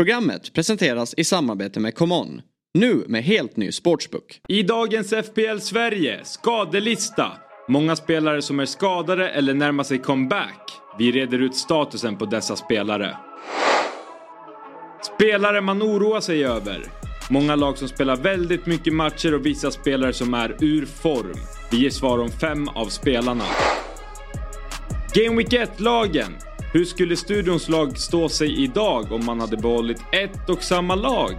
Programmet presenteras i samarbete med ComeOn. Nu med helt ny sportsbook. I dagens FPL Sverige, skadelista. Många spelare som är skadade eller närmar sig comeback. Vi reder ut statusen på dessa spelare. Spelare man oroar sig över. Många lag som spelar väldigt mycket matcher och vissa spelare som är ur form. Vi ger svar om fem av spelarna. Game Week 1-lagen. Hur skulle studions lag stå sig idag om man hade behållit ett och samma lag?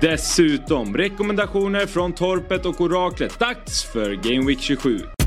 Dessutom rekommendationer från Torpet och Oraklet. Dags för Game Week 27.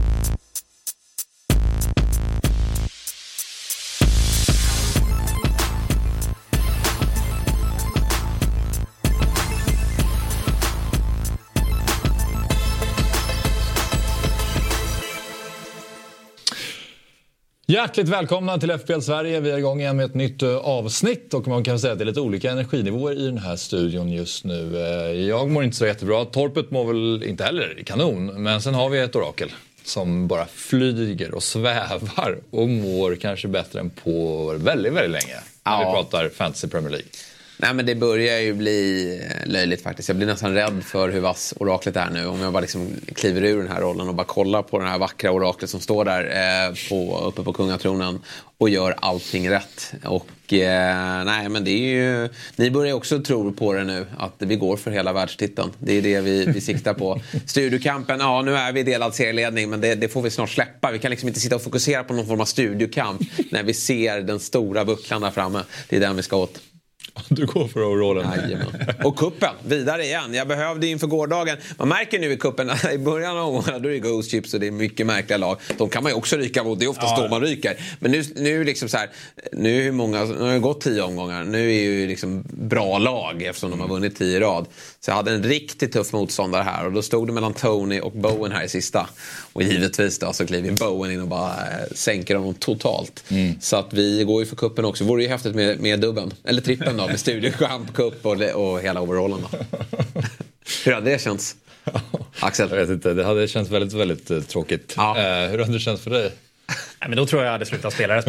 Hjärtligt välkomna till FPL Sverige. Vi är igång igen med ett nytt eh, avsnitt och man kan säga att det är lite olika energinivåer i den här studion just nu. Eh, jag mår inte så jättebra. Torpet mår väl inte heller kanon. Men sen har vi ett orakel som bara flyger och svävar och mår kanske bättre än på väldigt, väldigt länge. När vi pratar Fantasy Premier League. Nej men det börjar ju bli eh, löjligt faktiskt. Jag blir nästan rädd för hur vass oraklet är nu. Om jag bara liksom kliver ur den här rollen och bara kollar på det här vackra oraklet som står där eh, på, uppe på kungatronen och gör allting rätt. Och eh, nej men det är ju, ni börjar också tro på det nu att vi går för hela världstiteln. Det är det vi, vi siktar på. Studiokampen, ja nu är vi delad serieledning men det, det, får vi snart släppa. Vi kan liksom inte sitta och fokusera på någon form av studiokamp när vi ser den stora bucklan där framme. Det är den vi ska åt. Du går för overallen. Och kuppen, vidare igen. Jag behövde inför gårdagen. Man märker nu i kuppen i början av omgångarna då är det Ghost Chips och det är mycket märkliga lag. De kan man ju också ryka mot. Det är oftast ja. då man ryker. Men nu, nu liksom så här, nu, är många, nu har det gått tio omgångar. Nu är ju liksom bra lag eftersom de har vunnit tio i rad. Så jag hade en riktigt tuff motståndare här och då stod det mellan Tony och Bowen här i sista. Och givetvis då så kliver Bowen in och bara eh, sänker honom totalt. Mm. Så att vi går ju för kuppen också. Vore ju häftigt med, med dubben. Eller trippen då med Studiochamp, cup och, och hela overallen då. Hur hade det känts? Axel? Jag vet inte, det hade känts väldigt, väldigt uh, tråkigt. Ja. Uh, hur hade det känts för dig? Nej, men då tror jag jag hade slutat spela det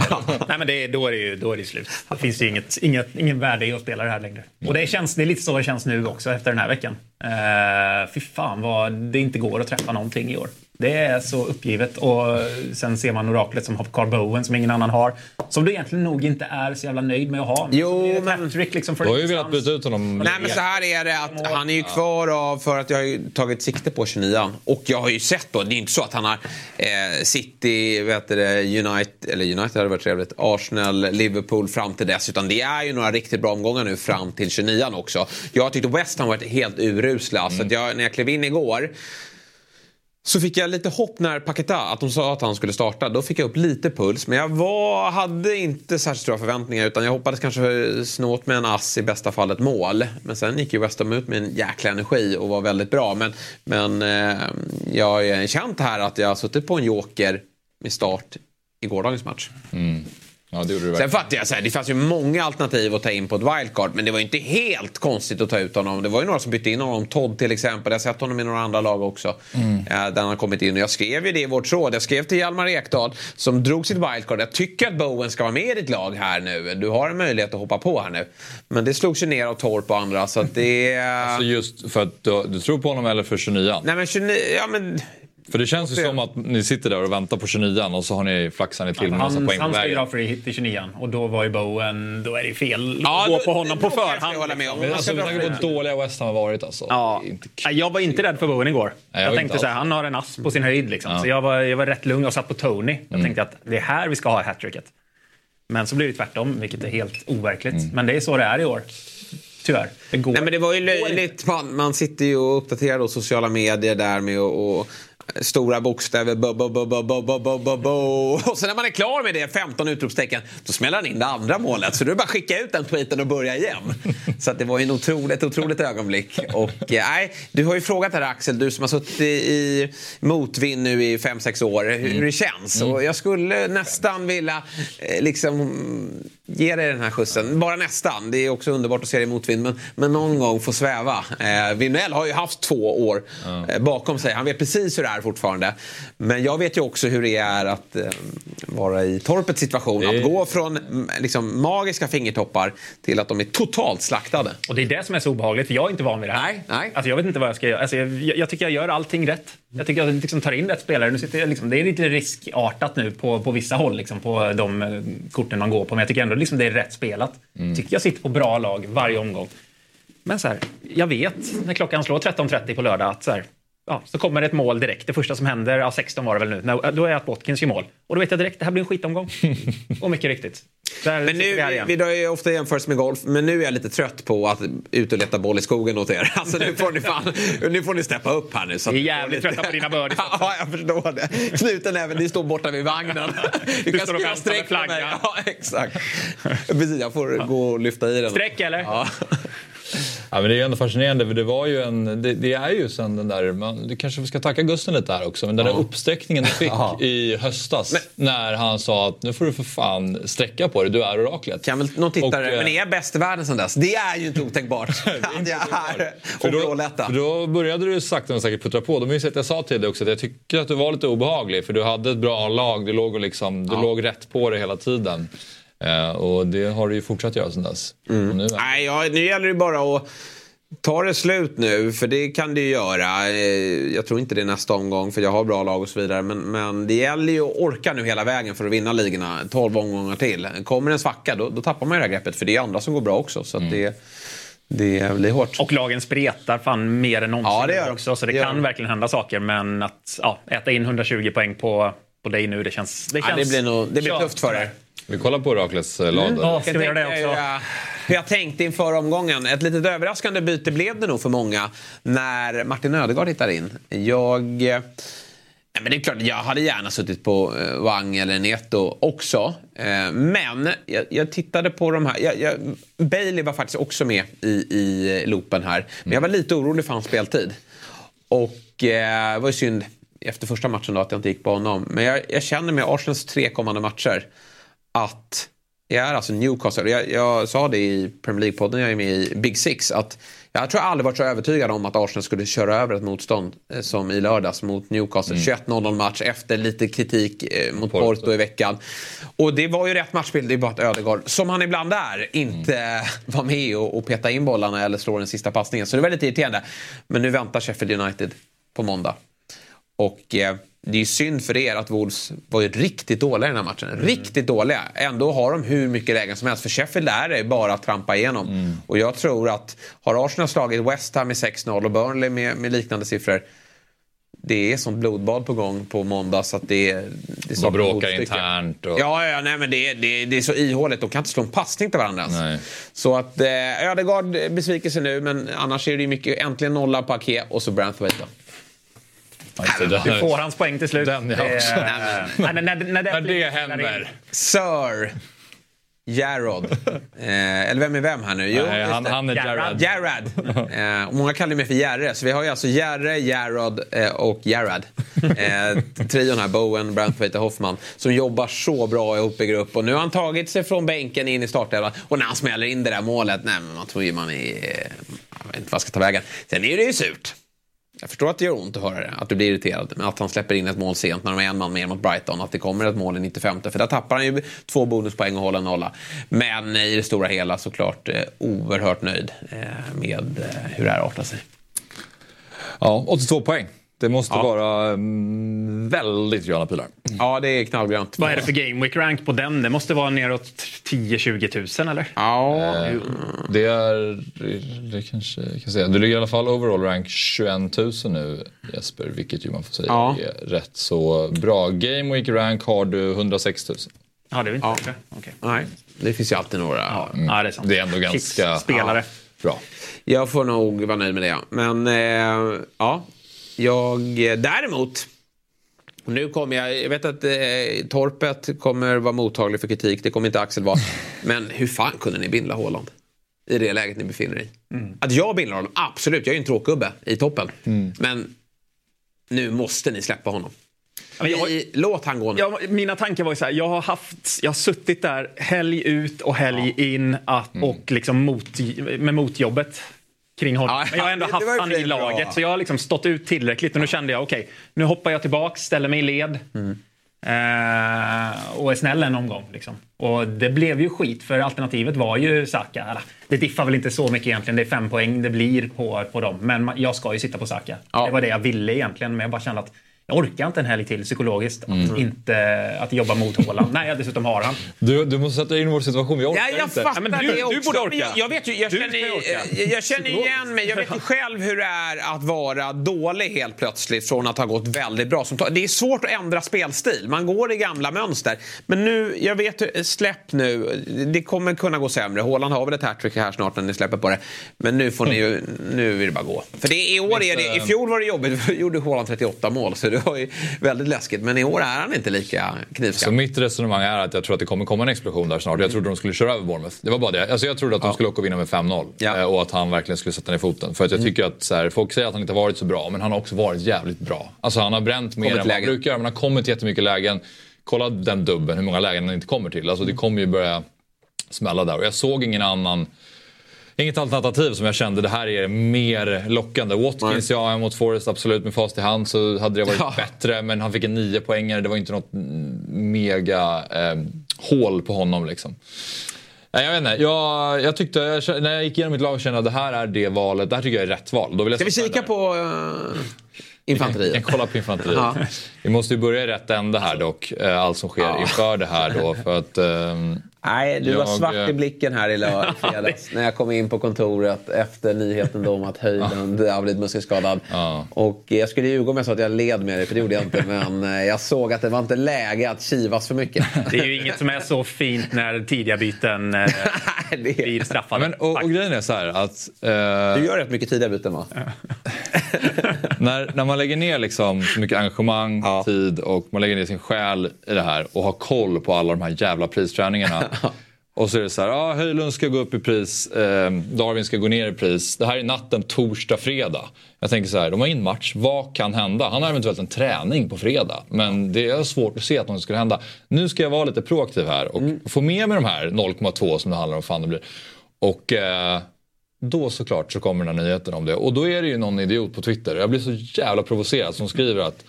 Nej, men det, då, är det ju, då är det slut. Det finns ju inget, inget, ingen värde i att spela det här längre. Och det, känns, det är lite så det känns nu också efter den här veckan. Uh, fy fan vad det inte går att träffa någonting i år. Det är så uppgivet. Och sen ser man oraklet som har Carl Bowen som ingen annan har. Som du egentligen nog inte är så jävla nöjd med att ha. Men jo, men... Patrick liksom för du har ju velat byta ut honom. Nej, men så här är det att han är ju kvar av för att jag har ju tagit sikte på 29 Och jag har ju sett då, det är inte så att han har eh, City, vet det, United, eller United hade varit trevligt, Arsenal, Liverpool fram till dess. Utan det är ju några riktigt bra omgångar nu fram till 29 också. Jag tyckte West Ham varit helt urusla. Mm. Så jag, när jag klev in igår så fick jag lite hopp när Paketa, att de sa att han skulle starta. Då fick jag upp lite puls. Men jag var, hade inte särskilt stora förväntningar. Utan jag hoppades kanske snå åt med en ass, i bästa fall ett mål. Men sen gick ju West Ham ut med en jäkla energi och var väldigt bra. Men, men eh, jag har känt här att jag har suttit på en joker med start i gårdagens match. Mm. Ja, det gjorde Sen fattar jag, så här, det fanns ju många alternativ att ta in på ett wildcard. Men det var ju inte helt konstigt att ta ut honom. Det var ju några som bytte in honom. Todd till exempel. Jag har sett honom i några andra lag också. Mm. Eh, där han har kommit in. Och jag skrev ju det i vårt tråd. Jag skrev till Hjalmar Ekdal som drog sitt wildcard. Jag tycker att Bowen ska vara med i ditt lag här nu. Du har en möjlighet att hoppa på här nu. Men det slogs ju ner av Torp och andra. Så att det... Alltså just för att du, du tror på honom eller för 29 Nej men 29, ja men för det känns ju som att ni sitter där och väntar på 29 och så har ni flaxat ni till med massa poäng på vägen. Han ska ju för hit till 29 och då var ju Bowen, då är det fel ja, att gå på honom på förhand. Jag med om. Men alltså, med tanke på hur dåliga West Ham har varit alltså. Ja. Inte... Jag var inte rädd för Bowen igår. Nej, jag, jag tänkte så här, han har en ass på sin höjd liksom. Ja. Så jag var, jag var rätt lugn. Jag satt på Tony. Jag mm. tänkte att det är här vi ska ha hattricket. Men så blir det tvärtom, vilket är helt overkligt. Mm. Men det är så det är i år. Tyvärr. Det går. Nej, men det var ju löjligt. Man, man sitter ju och uppdaterar då sociala medier där med och, stora bokstäver. Bo, bo, bo, bo, bo, bo, bo, bo. Och sen när man är klar med det, 15 utropstecken, då smäller han in det andra målet. Så du är bara att skicka ut den tweeten och börja igen. Så det var ju ett otroligt, otroligt ögonblick. Och, eh, nej, du har ju frågat här Axel, du som har suttit i motvind nu i 5-6 år, hur mm. det känns. Mm. Och jag skulle nästan vilja eh, liksom ge dig den här skjutsen. Bara nästan. Det är också underbart att se dig i motvind. Men, men någon gång få sväva. Eh, Vinell har ju haft två år eh, bakom sig. Han vet precis hur det är fortfarande. Men jag vet ju också hur det är att eh, vara i Torpets situation. Att gå från mm, liksom, magiska fingertoppar till att de är totalt slaktade. Och det är det som är så obehagligt, för jag är inte van vid det här. Nej, nej. Alltså, jag vet inte vad jag ska göra. Alltså, jag, jag tycker jag gör allting rätt. Jag tycker jag liksom tar in rätt spelare. Nu sitter liksom, det är lite riskartat nu på, på vissa håll, liksom, på de eh, korten man går på. Men jag tycker ändå liksom, det är rätt spelat. Mm. tycker jag sitter på bra lag varje omgång. Men så här, jag vet när klockan slår 13.30 på lördag att så, här, ja, så kommer det ett mål direkt. Det första som händer, ja, 16 var det väl nu, när, då är att Watkins gör mål. Och då vet jag direkt, det här blir en skitomgång. och mycket riktigt. Där Men nu, vi drar ju ofta jämförelse med golf, men nu är jag lite trött på att ut och leta boll i skogen åt er. Alltså nu får ni fan, nu får ni steppa upp här nu. Så Vi är jävligt trötta på dina birdies. Ja, jag förstår det. Knuten även, ni står borta vid vagnen. Du, kan står och väntar med flaggan. Ja, exakt. Precis, jag får gå och lyfta i den. Streck eller? Ja. Ja, men det är ju ändå fascinerande för det var ju en, det, det är ju sen den där, man, det kanske vi ska tacka Gusten lite här också, men den där uppsträckningen du fick Ja. i höstas när han sa att nu får du för fan sträcka på dig, du är oraklet. Kan väl någon tittare, Och, eh, men är jag bäst i världen sen dess? Det är ju inte otänkbart. jag är För då, overall-etta. för då började du sakta men säkert puttra på. De minns att jag sa till dig också att jag tycker att du var lite obehaglig för du hade ett bra lag, du låg, och liksom, du låg rätt på det hela tiden. Eh, och det har du ju fortsatt göra sen dess. Mm. Nu, Nej, ja, nu gäller det bara att ta det slut nu, för det kan det ju göra. Eh, Jag tror inte det är nästa omgång, för jag har bra lag och så vidare. Men, men det gäller ju att orka nu hela vägen för att vinna ligorna 12 omgångar till. Kommer en svacka, då, då tappar man ju det här greppet, för det är andra som går bra också. Så att det, det blir hårt. Och lagen spretar fan mer än någonsin Ja, det gör också. Så det Det gör kan de. verkligen hända saker. Men att ja, äta in 120 poäng på, på dig nu, det känns... Det, Ja, känns det blir, nog, det blir tufft för er. Vi kollar på oraklets eh, lag då. Ja, ska Jag vi göra det också? eh, jag tänkte inför omgången. Ett litet överraskande byte blev det nog för många när Martin Ödegaard hittar in. Jag... eh, Ja, men det är klart, jag hade gärna suttit på eh, Wang eller Neto också. Eh, men jag, jag tittade på de här. Jag, jag, Bailey var faktiskt också med i, i loopen här. Men jag var lite orolig för hans speltid. Och eh, det var ju synd efter första matchen då att jag inte gick på honom. Men jag, jag känner med Arsenals tre kommande matcher att jag är alltså Newcastle. Jag, jag sa det i Premier League-podden, jag är med i Big Six, att jag tror jag aldrig varit så övertygad om att Arsenal skulle köra över ett motstånd eh, som i lördags mot Newcastle. 21-0 match efter lite kritik eh, mot Porto. Porto. i veckan. Och det var ju rätt matchbild, det är bara att Ödegaard, som han ibland är, inte var med och, och peta in bollarna eller slå den sista passningen. Så det var lite irriterande. Men nu väntar Sheffield United på måndag. Och eh, det är synd för er att Wolves var ju riktigt dåliga i den här matchen. Riktigt dåliga. Ändå har de hur mycket lägen som helst. För Sheffield är det bara att trampa igenom. Och jag tror att har Arsenal slagit West Ham med 6-0 och Burnley med, med liknande siffror. Det är sånt blodbad på gång på måndag så att det. Det är De bråkar motstycke. internt. Och... Ja, ja, nej men det, är- det, det är så ihåligt. De kan inte slå en passning till varandra ens. Nej. Så att eh, Ödegaard eh, besvikelse nu, men annars är det ju mycket äntligen nolla på Ake och så Branthwaite det, det Du här- får hans poäng till slut. Den jag Det- också. När, när, när, När blir- det händer. Sir Jarrod. Eh, eller vem är vem här nu? Jo, Nej, han, det. han är. Jarrad. Jarrad. Eh, många kallar mig för Järre. Så vi har ju alltså Järre, Jarrod eh, och Jarrad. Eh, trion här, Bowen, Branthwaite och Hoffman. Som jobbar så bra ihop i grupp. Och nu har han tagit sig från bänken in i startelvan. Och när han smäller in det där målet, nej men man tror ju man är... Jag vet inte vad ska ta vägen. Sen är det ju surt. Jag förstår att det gör ont att höra det, att du blir irriterad. Men att han släpper in ett mål sent när de är en man mer mot Brighton. Att det kommer ett mål i 95. För där tappar han ju två bonuspoäng och håller en nolla. Men eh, i det stora hela såklart eh, oerhört nöjd eh, med hur det här artar sig. Ja, 82 poäng. Det måste Ja. vara mm, väldigt gröna pilar. Ja, det är knallgrönt. Vad är det för game week rank på den? Det måste vara neråt 10-20 tusen eller? Ja, Det är... Det kanske jag kan säga. Du ligger i alla fall overall rank 21 000 nu Jesper, vilket ju man får säga Ja. är rätt så bra. Game week rank har du 106 000. Ja, det är inte Ja. bättre. Okej. nej. Det finns ju alltid några. Ja. ja, det är sant. Det är ändå ganska- spelare. Bra. Jag får nog vara nöjd med det. Men eh, ja, jag däremot. och Nu kommer jag, jag vet att eh, Torpet kommer vara mottaglig för kritik, det kommer inte Axel vara. Men hur fan kunde ni bindla Haaland? I det läget ni befinner er i. Att jag bindlar honom, absolut, jag är ju en tråkgubbe i toppen. Men nu måste ni släppa honom. jag- låt han gå nu. Ja, mina tankar var ju så här, jag har haft, jag har suttit där helg ut och helg in att, Mm. och liksom mot, med motjobbet kring honom. Ja, Men jag har ändå det haft han i för bra. laget så jag har liksom stått ut tillräckligt och nu kände jag okej, nu hoppar jag tillbaks, ställer mig i led. Mm. Eh, och är snäll en omgång. Liksom. Och det blev ju skit för alternativet var ju Saka. Det diffar väl inte så mycket egentligen. Det är fem poäng det blir på, på dem. Men jag ska ju sitta på Saka. Ja. Det var det jag ville egentligen. Men jag bara kände att jag orkar inte en helg till psykologiskt. Mm. Att, inte, att jobba mot Haaland. Nej, jag dessutom har han. Du, du måste sätta dig in i vår situation, vi orkar Ja, jag inte. fattar men du- det du borde orka. Jag, jag vet ju, jag Du känner, orka. jag, jag känner igen mig. Jag vet ju själv hur det är att vara dålig helt plötsligt från att ha gått väldigt bra. Det är svårt att ändra spelstil. Man går i gamla mönster. Men nu, jag vet släpp nu. Det kommer kunna gå sämre. Håland har väl ett hattrick här snart när ni släpper på det. Men nu får ni ju, nu vill det bara gå. För det, i år är det, i fjol var det jobbigt. Då gjorde Håland 38 mål. Så det var ju väldigt läskigt. Men i år är han inte lika knivskarp. Så mitt resonemang är att jag tror att det kommer komma en explosion där snart. Jag trodde de skulle köra över Bournemouth. Det var bara det. Alltså jag trodde att de skulle åka och vinna med 5-0. Ja. Eh, Och att han verkligen skulle sätta ner foten. För att jag tycker att så här, folk säger att han inte har varit så bra, men han har också varit jävligt bra. Alltså han har bränt mer Kommit än lägen. brukar göra, men han har kommit jättemycket lägen. Kolla den dubben, hur många lägen han inte kommer till. Alltså det kommer ju börja smälla där. Och jag såg ingen annan Inget alternativ som jag kände det här är mer lockande. Watkins, ja mot Forrest absolut med fast i hand så hade det varit Ja. bättre. Men han fick en nio poängare. det var inte något mega eh, hål på honom liksom. Nej, jag vet inte. Jag, jag tyckte, jag, när jag gick igenom mitt lag kände jag att det här är det valet. Det här tycker jag är rätt val. Då vill jag Ska vi kika på uh, Vi infanteriet? kan kolla på infanteriet. Ja. Vi måste ju börja i rätt ände här dock. eh, Allt som sker inför det här då. För att, ehm, Nej, du var Jag, svart eh, i blicken här i fredags när jag kom in på kontoret efter nyheten om att Höjlund har blivit muskelskadad. Ja. Och jag skulle ljuga om jag sa att jag led med det, för det gjorde jag inte. Men eh, jag såg att det var inte läge att kivas för mycket. Det är ju inget som är så fint när tidiga byten eh, det blir är... straffade. men, och, och grejen är så här att... eh, Du gör rätt mycket tidiga byten va? när, när man lägger ner liksom så mycket engagemang, Ja. tid och man lägger ner sin själ i det här och har koll på alla de här jävla pristräningarna. och så är det så här, ja, Höjlund ska gå upp i pris, eh, Darwin ska gå ner i pris. Det här är natten torsdag, fredag. Jag tänker så här, de har in match, vad kan hända? Han har eventuellt en träning på fredag. Men det är svårt att se att något skulle hända. Nu ska jag vara lite proaktiv här och få med mig de här 0,2 som det handlar om. Fan det blir. Och... Eh, då såklart så kommer den här nyheten om det. Och då är det ju någon idiot på Twitter, jag blir så jävla provocerad, som skriver att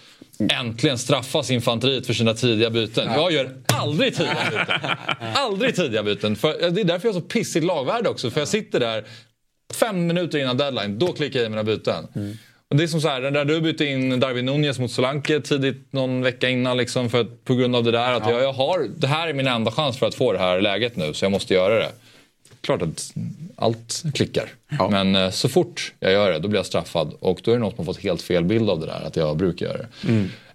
äntligen straffas infanteriet för sina tidiga byten. Jag gör aldrig tidiga byten. Aldrig tidiga byten. För, det är därför jag har så pissigt lagvärde också. För jag sitter där fem minuter innan deadline, då klickar jag i mina byten. Och det är som så här, när du bytte in Darwin Nunez mot Solanke tidigt någon vecka innan liksom, för att, på grund av det där att jag, jag har, det här är min enda chans för att få det här läget nu så jag måste göra det klart att allt klickar. Men eh, så fort jag gör det, då blir jag straffad. Och då är det någon som har fått helt fel bild av det där, att jag brukar göra det.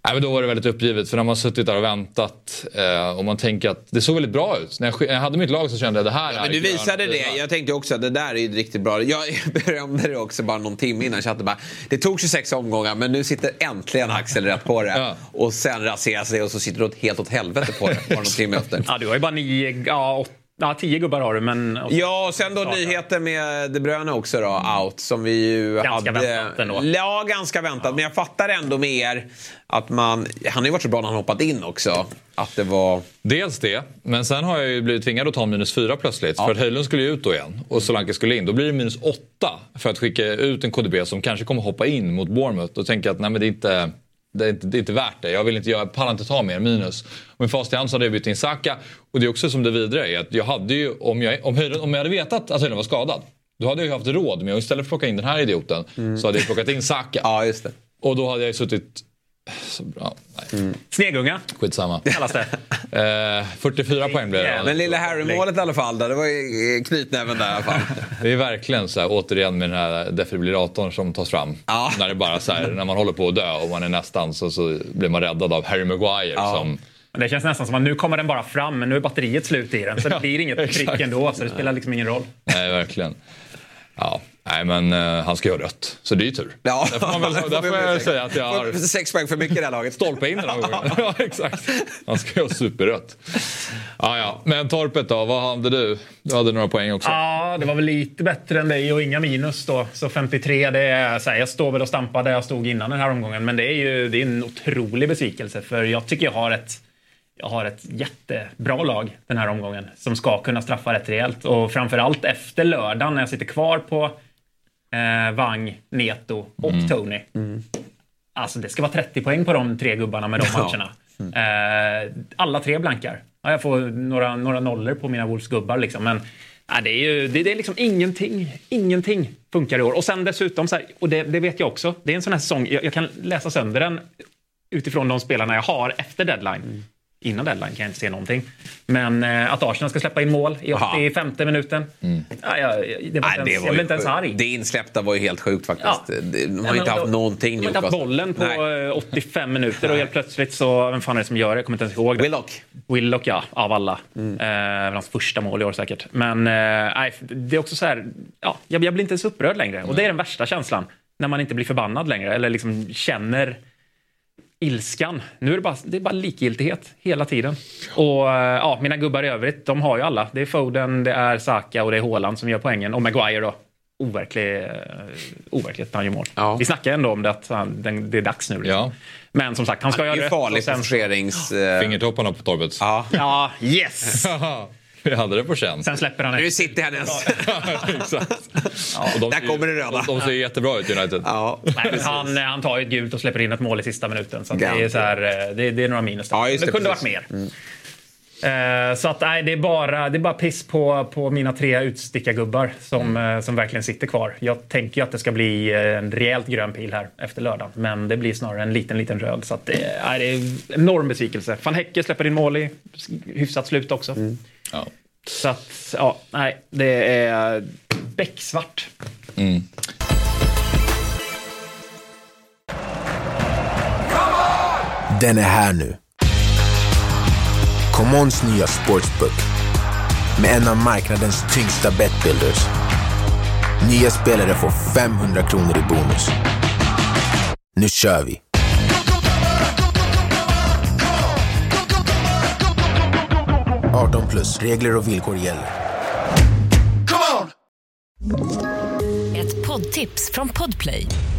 Nej, men då var det väldigt uppgivet, för när man suttit där och väntat eh, och man tänker att det såg väldigt bra ut. När jag, när jag hade mitt lag så kände jag det här är Men du visade det. pilar. Jag tänkte också att det där är ju riktigt bra. Jag berömde det också bara någon timme innan. Chatten bara, det tog 26 omgångar men nu sitter äntligen Axel rätt på det. Ja. Och sen raseras det och så sitter du helt åt helvete på det bara någon timme efter. Ja, du har ju bara nio, ja, åt, ja, tio gubbar har du, men... Ja, och sen då nyheten med De Bruyne också då, out. Som vi ju Ganska hade... väntat ändå. Ja, ganska väntat. Men jag fattar ändå mer att man... Han har ju varit så bra när han hoppat in också. Att det var... Dels det, men sen har jag ju blivit tvingad att ta minus fyra plötsligt. För att Höjlund skulle ju ut då igen och Solanke skulle in. Då blir det minus åtta för att skicka ut en KDB som kanske kommer hoppa in mot Bournemouth. Då tänker jag att nej, men det, är inte, det, är inte, det är inte värt det. Jag, vill inte, jag pallar inte ta mer minus. Med fast i hand så hade jag bytt in Saka. Och det är också som det vidare är att jag hade ju, om jag, om Höjlund, om jag hade vetat att Höjlund var skadad. Då hade jag ju haft råd med att istället för att plocka in den här idioten så hade jag plockat in Saka. Ja, just det. Och då hade jag ju suttit... Så bra, nej, Snegunga skitsamma. kallas det. Eh, 44 poäng blev det. Men lilla Harry-målet i alla fall. Där, det var ju knytnäven där i alla fall. Det är verkligen så här, återigen med den här defibrillatorn som tas fram. Ja. När det bara så här, när man håller på att dö och man är nästan så, så blir man räddad av Harry Maguire. Som, Men Det känns nästan som att nu kommer den bara fram, men nu är batteriet slut i den. Så det blir inget prick ändå, så det spelar liksom ingen roll. nej, verkligen. Ja, nej men uh, han ska ju ha rött. Så det är ju tur. Ja, där får, man väl, där får jag säga att jag har... Sex poäng för mycket i det här laget. Stolpe in den här gången. ja, exakt. Han ska ju ha superrött. Ja, ja. Men Torpet då, vad hade du? Du hade några poäng också. Ja, det var väl lite bättre än dig och inga minus då. Så 53, det är så här, jag står väl och stampar där jag stod innan den här omgången. Men det är ju det är en otrolig besvikelse för jag tycker jag har ett jag har ett jättebra lag den här omgången som ska kunna straffa rätt rejält. Och framförallt efter lördagen när jag sitter kvar på eh, Wang, Neto och mm. Tony. Mm. Alltså det ska vara 30 poäng på de tre gubbarna med de matcherna. Mm. Eh, alla tre blankar. Ja, jag får några, några nollor på mina Wolves-gubbar liksom. Men ja, det, är ju, det, det, är liksom ingenting. Ingenting funkar i år. Och sen dessutom, så här, och det, det, vet jag också, det är en sån här säsong, jag, jag, kan läsa sönder den utifrån de spelarna jag har efter deadline. Mm innan deadline kan jag inte se någonting. Men eh, att Arsenal ska släppa in mål i 85 minuten. Mm. Ja, ja, det var, Nej, ens, det var jag blev inte ens arg. Det insläppta var ju helt sjukt faktiskt. Ja. De har inte haft då, någonting. De har inte haft bollen på Nej. 85 minuter och helt plötsligt så, vem fan är det som gör det? Jag kommer inte ens ihåg. Det. Willock. Willock ja, av alla. Mm. Eh, hans första mål i år säkert. Men eh, det är också så här, ja, jag, jag blir inte ens upprörd längre. Mm. Och det är den värsta känslan. När man inte blir förbannad längre eller liksom känner ilskan. Nu är det bara, det är bara likgiltighet hela tiden. Och eh, ja, mina gubbar i övrigt, de har ju alla. Det är Foden, det är Saka och det är Haaland som gör poängen. Och Maguire då. Overklig, uh, overkligt han gör mål. Ja. Vi snackar ändå om det att han, det är dags nu. Liksom. Ja. Men som sagt, han ska göra det. Det är farligt på forcerings... Uh... Fingertopparna på torpet. Ja, ja yes! Vi hade det på känn. Sen släpper han Nu är City hennes. Exakt. Ja. De Där kommer det röda. De, de ser jättebra ut United. Ja. Nej, han, han tar ju ett gult och släpper in ett mål i sista minuten. Så det, är så här, eh, det, det, är några minus. Ja, det, det kunde precis. varit mer. Mm. Uh, så att, nej, det, är bara, det är bara piss på, på mina tre utstickargubbar som, mm. uh, som verkligen sitter kvar. Jag tänker ju att det ska bli en rejält grön pil här efter lördagen. Men det blir snarare en liten, liten röd. Så att det, nej, det är en enorm besvikelse. Van Hecke släpper in mål i hyfsat slut också. Mm. Ja. Så att, ja, nej, det är becksvart. Mm. Den är här nu. Commons nya sportsbook med en av marknadens tyngsta betbuilders. Nya spelare får 500 kronor i bonus. Nu kör vi! 18 plus. Regler och villkor gäller. Come on! Ett poddtips från Podplay.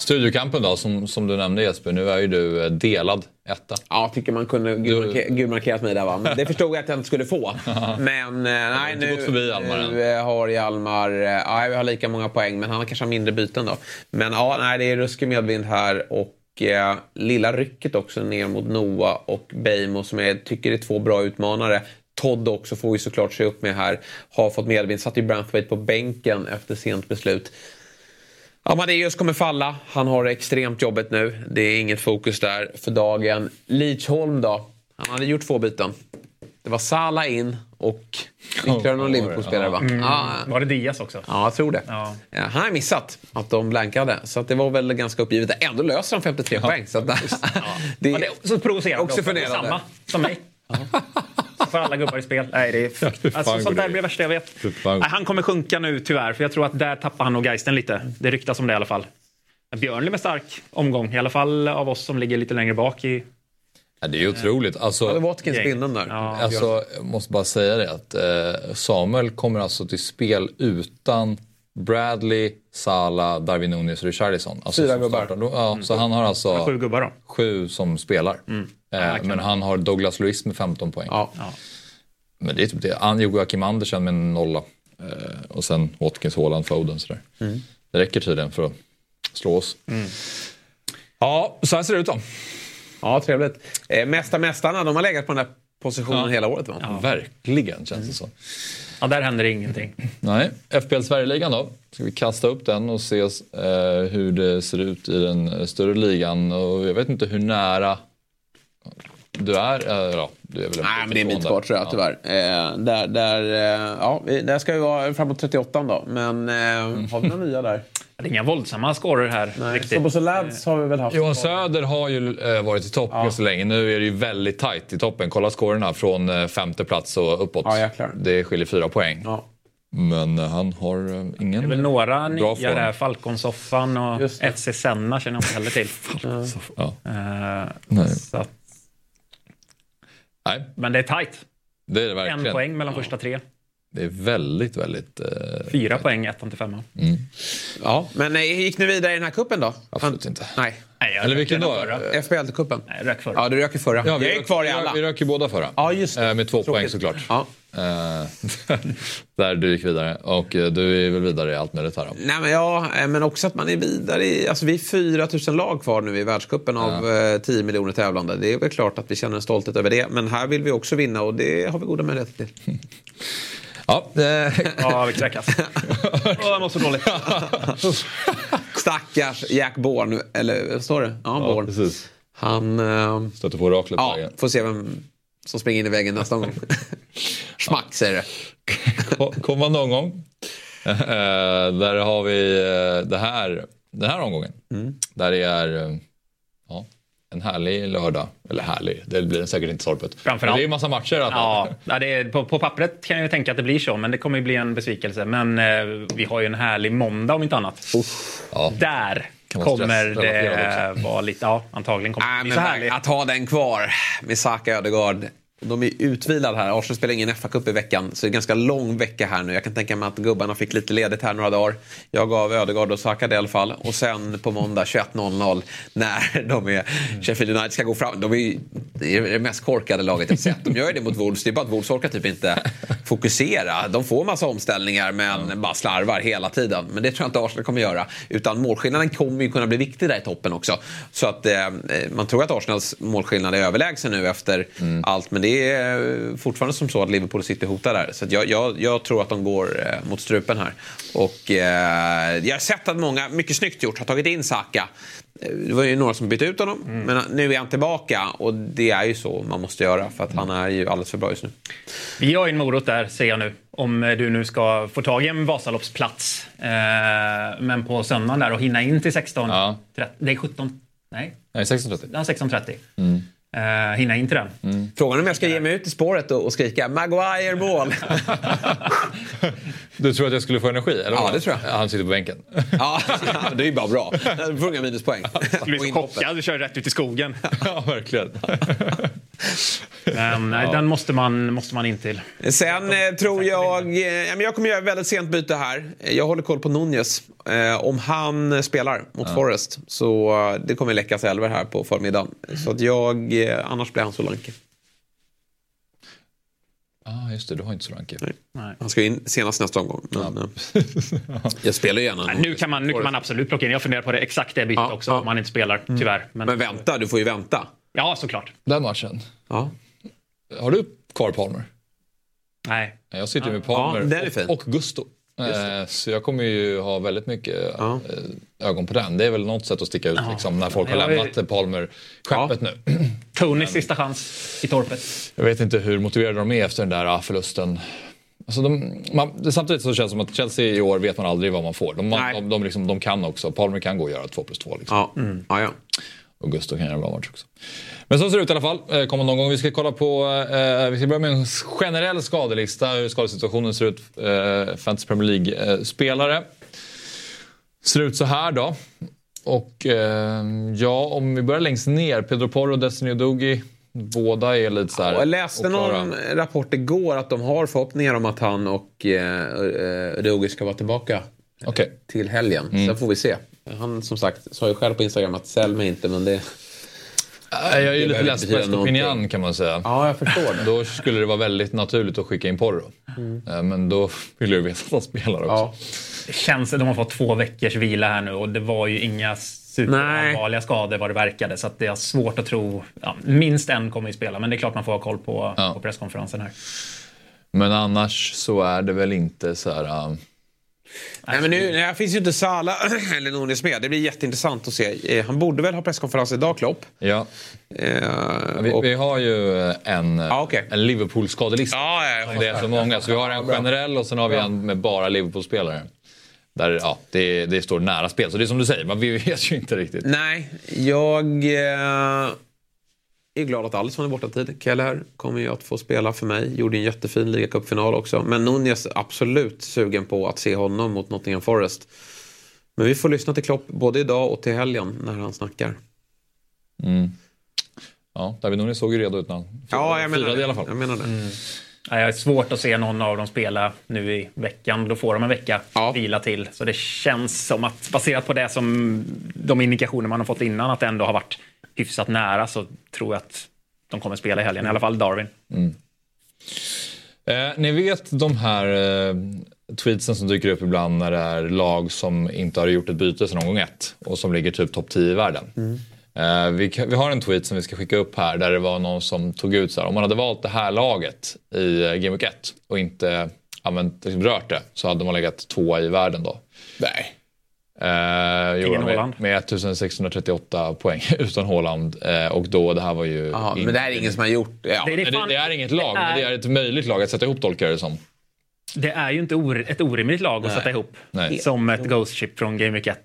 Studiokampen då, som, som du nämnde Jesper, nu är ju du eh, delad etta. Ja, tycker man kunde gudmarkerat mig där va. Men det förstod jag att jag inte skulle få. men eh, nej, nu, nu eh, har Hjalmar, ja, vi har lika många poäng men han har kanske mindre byten då. Men ja, nej, det är ruskig medvind här och lilla rycket också ner mot Noah och Beijmo som jag tycker är två bra utmanare. Todd också får vi såklart se upp med här. Har fått medvind, satt ju Branthwaite på bänken efter sent beslut. Amadeus kommer falla. Han har det extremt jobbigt nu. Det är inget fokus där för dagen. Lidsholm då? Han hade gjort två byten. Det var Sala in och ytterligare någon Liverpool-spelare va? Mm. Ah. Var det Diaz också? Ja, jag tror det. Ja. Ja, han har missat att de blankade. Så att det var väl ganska uppgivet. Ändå löser de 53 ja. poäng. Så, att, ja. det, är så provocerande också. också. Samma som mig. För alla gubbar i spel. Nej, det är, alltså, sånt där blir det värsta jag vet. Nej, han kommer sjunka nu tyvärr, för jag tror att där tappar han nog geisten lite. Det ryktas om det i alla fall. Björnli med stark omgång, i alla fall av oss som ligger lite längre bak i Ja, det är otroligt. Alltså, ja, Watkins binden där. Ja. Alltså, jag måste bara säga det att eh, Samuel kommer alltså till spel utan Bradley, Sala, Darwin Nunes och Richarlison. Alltså, Fyra gubbar. Ja, mm. Så han har alltså sju gubbar då? Sju som spelar. Mm. Eh, men han har Douglas Luiz med 15 poäng. Ja. Men det är typ det. Han Joakim Andersen med nolla. Eh, och sen Watkins, Haaland, Foden sådär. Mm. Det räcker tydligen för att slå oss. Mm. Ja, så här ser det ut då. Ja, trevligt. Eh, Mästa Mästarna, de har legat på den här positionen ja. hela året va? Ja, verkligen känns det så. Ja, där händer det ingenting. Nej. FPL Sverigeligan då? Ska vi kasta upp den och se eh, hur det ser ut i den eh, större ligan? Och jag vet inte hur nära du är. Eh, ja, du är väl en Nej, men det är en bit kvar tror jag Ja. tyvärr. Eh, där, där, eh, ja, där ska vi vara framåt 38 då. Men eh, har vi några nya där? Det är inga våldsamma scorer här Nej. riktigt. Lads har vi väl haft. Johan Söder har ju eh, varit i topp ganska länge. Nu är det ju väldigt tajt i toppen. Kolla scorerna från eh, femte plats och uppåt. Ja, jäklar. det skiljer fyra poäng. Ja. Men han har ingen... Det är väl några Bra nya form. där. Falconsoffan och. FC Senna känner jag inte heller till. Ja. Nej. så att, Nej, men det är tajt. det är det verkligen. En poäng mellan första tre. Det är väldigt, väldigt... Eh, Fyra poäng ettan till femman. Ja, men eh, gick ni vidare i den här kuppen då? Absolut inte. Nej. Nej, jag Eller vilken då? FBL-cupen. Nej, jag rök förra. Ja, du rök i förra. Ja, vi jag är rök- kvar i alla. Vi rök ju båda förra. Ja, just det. Eh, Med två poäng Tråkigt. såklart. Ja. Eh, där du gick vidare. Och eh, du är väl vidare i allt möjligt här då? Nej, men ja, eh, men också att man är vidare i... Alltså vi är 4 000 lag kvar nu i världscupen av eh, 10 miljoner tävlande. Det är väl klart att vi känner en stolthet över det. Men här vill vi också vinna och det har vi goda möjligheter till. Ja, Ja, vi kräkas. Åh, jag mår så dåligt. Stackars Jack Bourne, eller vad står det? Ja, ja, precis. Han... Eh, Stöter på oraklet ja, får se vem som springer in i väggen nästa gång. Schmack säger det. Ko- Komma någon gång. Eh, där har vi eh, det här, den här omgången. Mm. Där det är eh, ja, en härlig lördag. Eller härlig, det blir den säkert inte Torpet. Framförallt. Men Det är ju massa matcher. Ja, ja, det är, på, på pappret kan jag ju tänka att det blir så, men det kommer ju bli en besvikelse. Men eh, vi har ju en härlig måndag om inte annat. Ja. Där kommer det vara lite... Ja, antagligen kommer det Nej, bli så härligt. att ha den kvar med Saka Ödegaard. De är utvilade här. Arsenal spelar ingen FA-cup i veckan. Så det är en ganska lång vecka här nu. Jag kan tänka mig att gubbarna fick lite ledigt här några dagar. Jag gav Ödegaard och Saka det i alla fall. Och sen på måndag 21.00 när de är Sheffield United ska gå fram. De är ju det mest korkade laget jag sett. De gör det mot Wolves. Det är bara att Wolves orkar typ inte fokusera. De får massa omställningar men bara slarvar hela tiden. Men det tror jag inte Arsenal kommer göra. Utan målskillnaden kommer ju kunna bli viktig där i toppen också. Så att eh, man tror att Arsenals målskillnad är överlägsen nu efter allt. Men det är fortfarande som så att Liverpool sitter hotade där. Så att jag, jag, jag tror att de går eh, mot strupen här. Och eh, jag har sett att många, mycket snyggt gjort, har tagit in Saka. Eh, Det var ju några som bytte ut honom. Men nu är han tillbaka. Och det är ju så man måste göra. För att han är ju alldeles för bra just nu. Vi har ju en morot där, ser jag nu. Om eh, du nu ska få tag i en Vasaloppsplats. Eh, men på söndagen där och hinna in till 16. Ja. 30, det är 17. Nej, Nej, 16.30. ja, 16.30. Eh, hinna in till den. Frågan är om jag ska ge mig ut i spåret och, och skrika Maguire mål. Du tror att jag skulle få energi? Eller? Ja, det tror jag. Han sitter på bänken. ja, det är ju bara bra. Du får inga minuspoäng. Du blir Och så chockad, du kör rätt ut i skogen. ja, verkligen. Men nej, den måste man, måste man in till. Sen eh, tror jag... Eh, ja, men jag kommer göra väldigt sent byte här. Eh, Jag håller koll på Nunez. Eh, om han spelar mot Forest så eh, det kommer läckas elver här på förmiddagen. Så att jag... Eh, annars blir han Solanke. ah, just det. Du har inte Solanke. Nej. Han ska in senast nästa omgång. Men, eh, jag spelar ju gärna. Nej, nu, kan man, nu kan man absolut plocka in. Jag funderar på det exakt det bytet Ja, också, ja. om man inte spelar, tyvärr. Men, Men vänta, du får ju vänta. Ja, såklart. Den matchen. Ja. Har du kvar Palmer? Nej. Jag sitter ju med Ja, Palmer fin. och, och Gusto. Eh, Så jag kommer ju ha väldigt mycket Ja. eh, ögon på den. Det är väl något sätt att sticka ut liksom, när folk har Jag är- lämnat Palmer-skeppet nu. Tonys sista chans i torpet. Jag vet inte hur motiverade de är efter den där ah, förlusten. Alltså de, man, det, samtidigt så känns det som att Chelsea i år vet man aldrig vad man får. De, Nej. de, de, liksom, de kan också. Palmer kan gå och göra 2 plus 2. Liksom. Ja. Ja, ja. Och Gusto kan göra en bra match också. Men så ser det ut i alla fall. Eh, Kommer någon gång. Vi ska kolla på... Eh, vi ska börja med en generell skadelista. Hur skadesituationen ser ut. Eh, Fantasy Premier League-spelare. Ser ut så här då. Och eh, ja, om vi börjar längst ner. Pedro Porro och Destiny Udogi. Båda är lite så här... Jag läste någon rapport igår att de har förhoppningar om att han och eh, Udogi ska vara tillbaka Okej. till helgen. Sen får vi se. Han som sagt sa ju själv på Instagram att sälj mig inte men det... Jag är ju lite less på. Estopinian kan man säga. Ja, jag förstår det. Då skulle det vara väldigt naturligt att skicka in Porro. Eh, Men då vill du veta att han spelar också. Ja. Det känns att de har fått två veckors vila här nu och det var ju inga superallvarliga skador vad det verkade. Så att det är svårt att tro. Ja, minst en kommer ju spela, men det är klart man får ha koll på, Ja. på presskonferensen här. Men annars så är det väl inte så här... Uh... Nej, men nu nej, finns ju inte Sala eller Nunes med. Det blir jätteintressant att se. Eh, Han borde väl ha presskonferens idag, Klopp. Ja. Eh, Vi, och- vi har ju en, Ja, okej. en Liverpool-skadelista. Ja, ja, det är så många. Så vi har en generell och sen har vi en med bara Liverpool-spelare. Där ja, det, det står nära spel. Så det är som du säger, man vi vet ju inte riktigt. Nej, jag eh, är glad att Alisson är borta tid. Keller kommer ju att få spela för mig. Gjorde en jättefin ligacupfinal också. Men Nunez är absolut sugen på att se honom mot Nottingham Forest. Men vi får lyssna till Klopp både idag och till helgen när han snackar. Ja, David Nunes såg ju redo ut när han Ja, jag menar firade det. i alla fall. Jag menar det. Ja, Jag har svårt att se någon av dem spela nu i veckan. Då får de en vecka Ja. vila till. Så det känns som att baserat på det som de indikationer man har fått innan att det ändå har varit hyfsat nära så tror jag att de kommer spela i helgen. I alla fall Darwin. Eh, ni vet de här eh, tweetsen som dyker upp ibland när det är lag som inte har gjort ett byte sedan omgång ett och som ligger typ topp 10 i världen. Eh, vi, vi har en tweet som vi ska skicka upp här där det var någon som tog ut så här, om man hade valt det här laget i eh, Game Week 1 och inte använt, liksom rört det så hade man legat tvåa i världen då. Nej. Eh, Ingen Haaland. med, med 1638 poäng utan Haaland. Eh, och då, det här var ju... Jaha, in- men det här är ingen som har gjort... Ja. Det, Men det, fan- det är inget lag, men det är ett möjligt lag att sätta ihop tolkar det som. det är ju inte or, ett orimligt lag att sätta ihop. Nej. Som ett Ghost Ship från Game Week 1.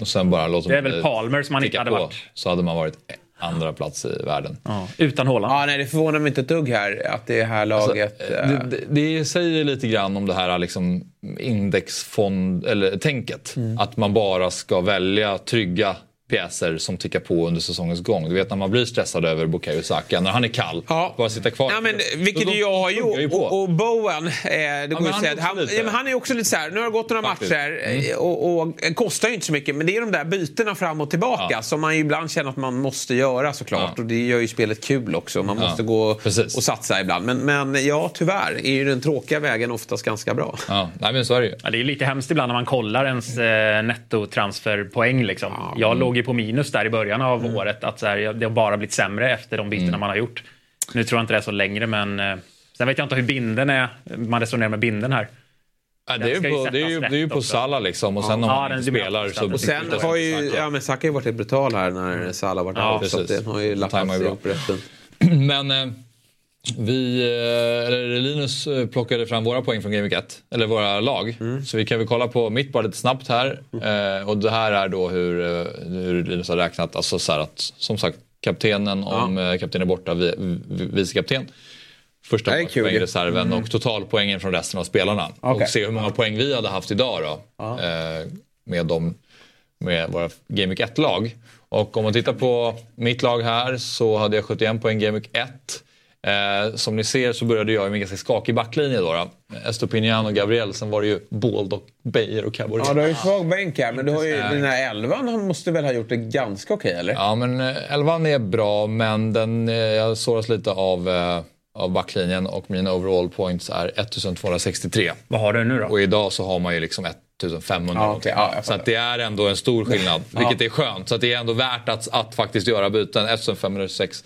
Och sen bara låta Det är väl eh, Palmer som han inte hade på, varit. Så hade man varit andra plats i världen. Ja, utan Haaland. Ja, nej, det förvånar mig inte ett dugg här att det här laget... Alltså, eh, det, det, det säger lite grann om det här liksom indexfond, eller tänket. Mm. Att man bara ska välja trygga pjäser som tickar på under säsongens gång. Du vet när man blir stressad över Bukayo Saka, när han är kall, Ja. bara sitta kvar. Ja, men, vilket Då- ju jag har gjort. på. Och, och Bowen, eh, det går ju att han säga han, också lite- ja, han är också lite så här, nu har det gått några Faktiskt. Mm. matcher eh, och, och kostar ju inte så mycket. Men det är de där bytena fram och tillbaka Ja. som man ju ibland känner att man måste göra såklart. Ja. Och det gör ju spelet kul också. Man Ja, måste gå precis. och satsa ibland. Men, men ja, tyvärr är ju den tråkiga vägen oftast ganska bra. Ja, nej men så är det ju. Ja, det är ju lite hemskt ibland när man kollar ens eh, nettotransferpoäng. Liksom. Jag låg ju på minus där i början av Mm. året. Att så här, det har bara blivit sämre efter de bytena man har gjort. Nu tror jag inte det är så längre, men eh, sen vet jag inte hur binden är. Man resonerar med binden här. Ja, Den det, är på, det, är ju, det är ju på. Salah liksom och sen om Ja, man den- inte det blir spelar så... Och sen har ju, ja men Saka har ju varit brutal här när Salah varit Ja, out. Så det har ju bra. ihop rätt fint. Men eh, vi, eh, eller Linus eh, plockade fram våra poäng från Game Week 1, eller våra lag. Mm. Så vi kan väl kolla på mitt bara lite snabbt här. Eh, och det här är då hur, hur Linus har räknat. Alltså så att, som sagt, kaptenen, om eh, kaptenen är borta, vi, vi, vice kapten. Första Det är kul poäng i ju. Mm. och totalpoängen från resten av spelarna. Okej. Och se hur många poäng vi hade haft idag då. Eh, med, dem, med våra Game Week 1-lag. Och om man tittar på mitt lag här så hade jag 71 poäng Game Week 1. Eh, som ni ser så började jag med en ganska skakig backlinje då. då. Estopinian och Gabriel, sen var det ju Bold och Beijer och Caboret. Ja, du har ju svag bänk här, men du har ju, den här elvan han måste väl ha gjort det ganska okej, eller? Ja, men eh, elvan är bra, men den, eh, jag såras lite av, eh, av backlinjen och mina overall points är 1263. Vad har du nu då? Och idag så har man ju liksom 1500 Ja, okej. Ja, Så att det är ändå en stor skillnad, vilket är skönt. Så att det är ändå värt att, att faktiskt göra byten, 1506.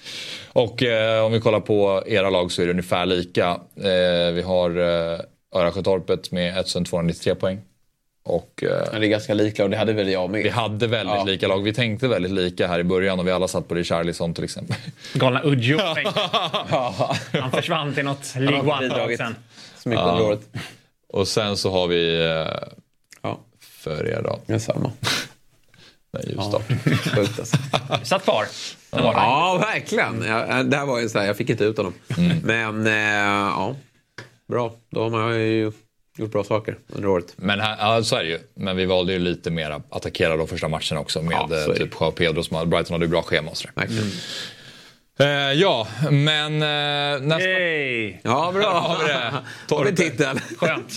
Och eh, om vi kollar på era lag så är det ungefär lika. Eh, vi har eh, Örasjötorpet med 1293 poäng. Och eh, Ja, det är ganska lika och det hade väl jag med. vi hade väldigt Ja. lika lag. Vi tänkte väldigt lika här i början och vi alla satt på Richarlison till exempel. Galna Udjo. Ja, Han försvann till något League One-lag sen. så mycket året. Och sen så har vi eh, Ja, för er då, detsamma. nej, Ljusdal. Sjukt alltså. Satt kvar. Ja, verkligen. Ja, det här var ju så här, jag fick inte ut honom. Men eh, ja, bra. Då har man ju gjort bra saker under året. Men här, ja, så är det ju. Men vi valde ju lite mer att attackera de första matcherna också med Ja, eh, typ Joao Pedro som hade, Brighton hade ju bra schema och sådär. Verkligen. Eh, ja, men eh, nästa... Yay! Ja, bra. Har vi det? Har vi titel? Skönt.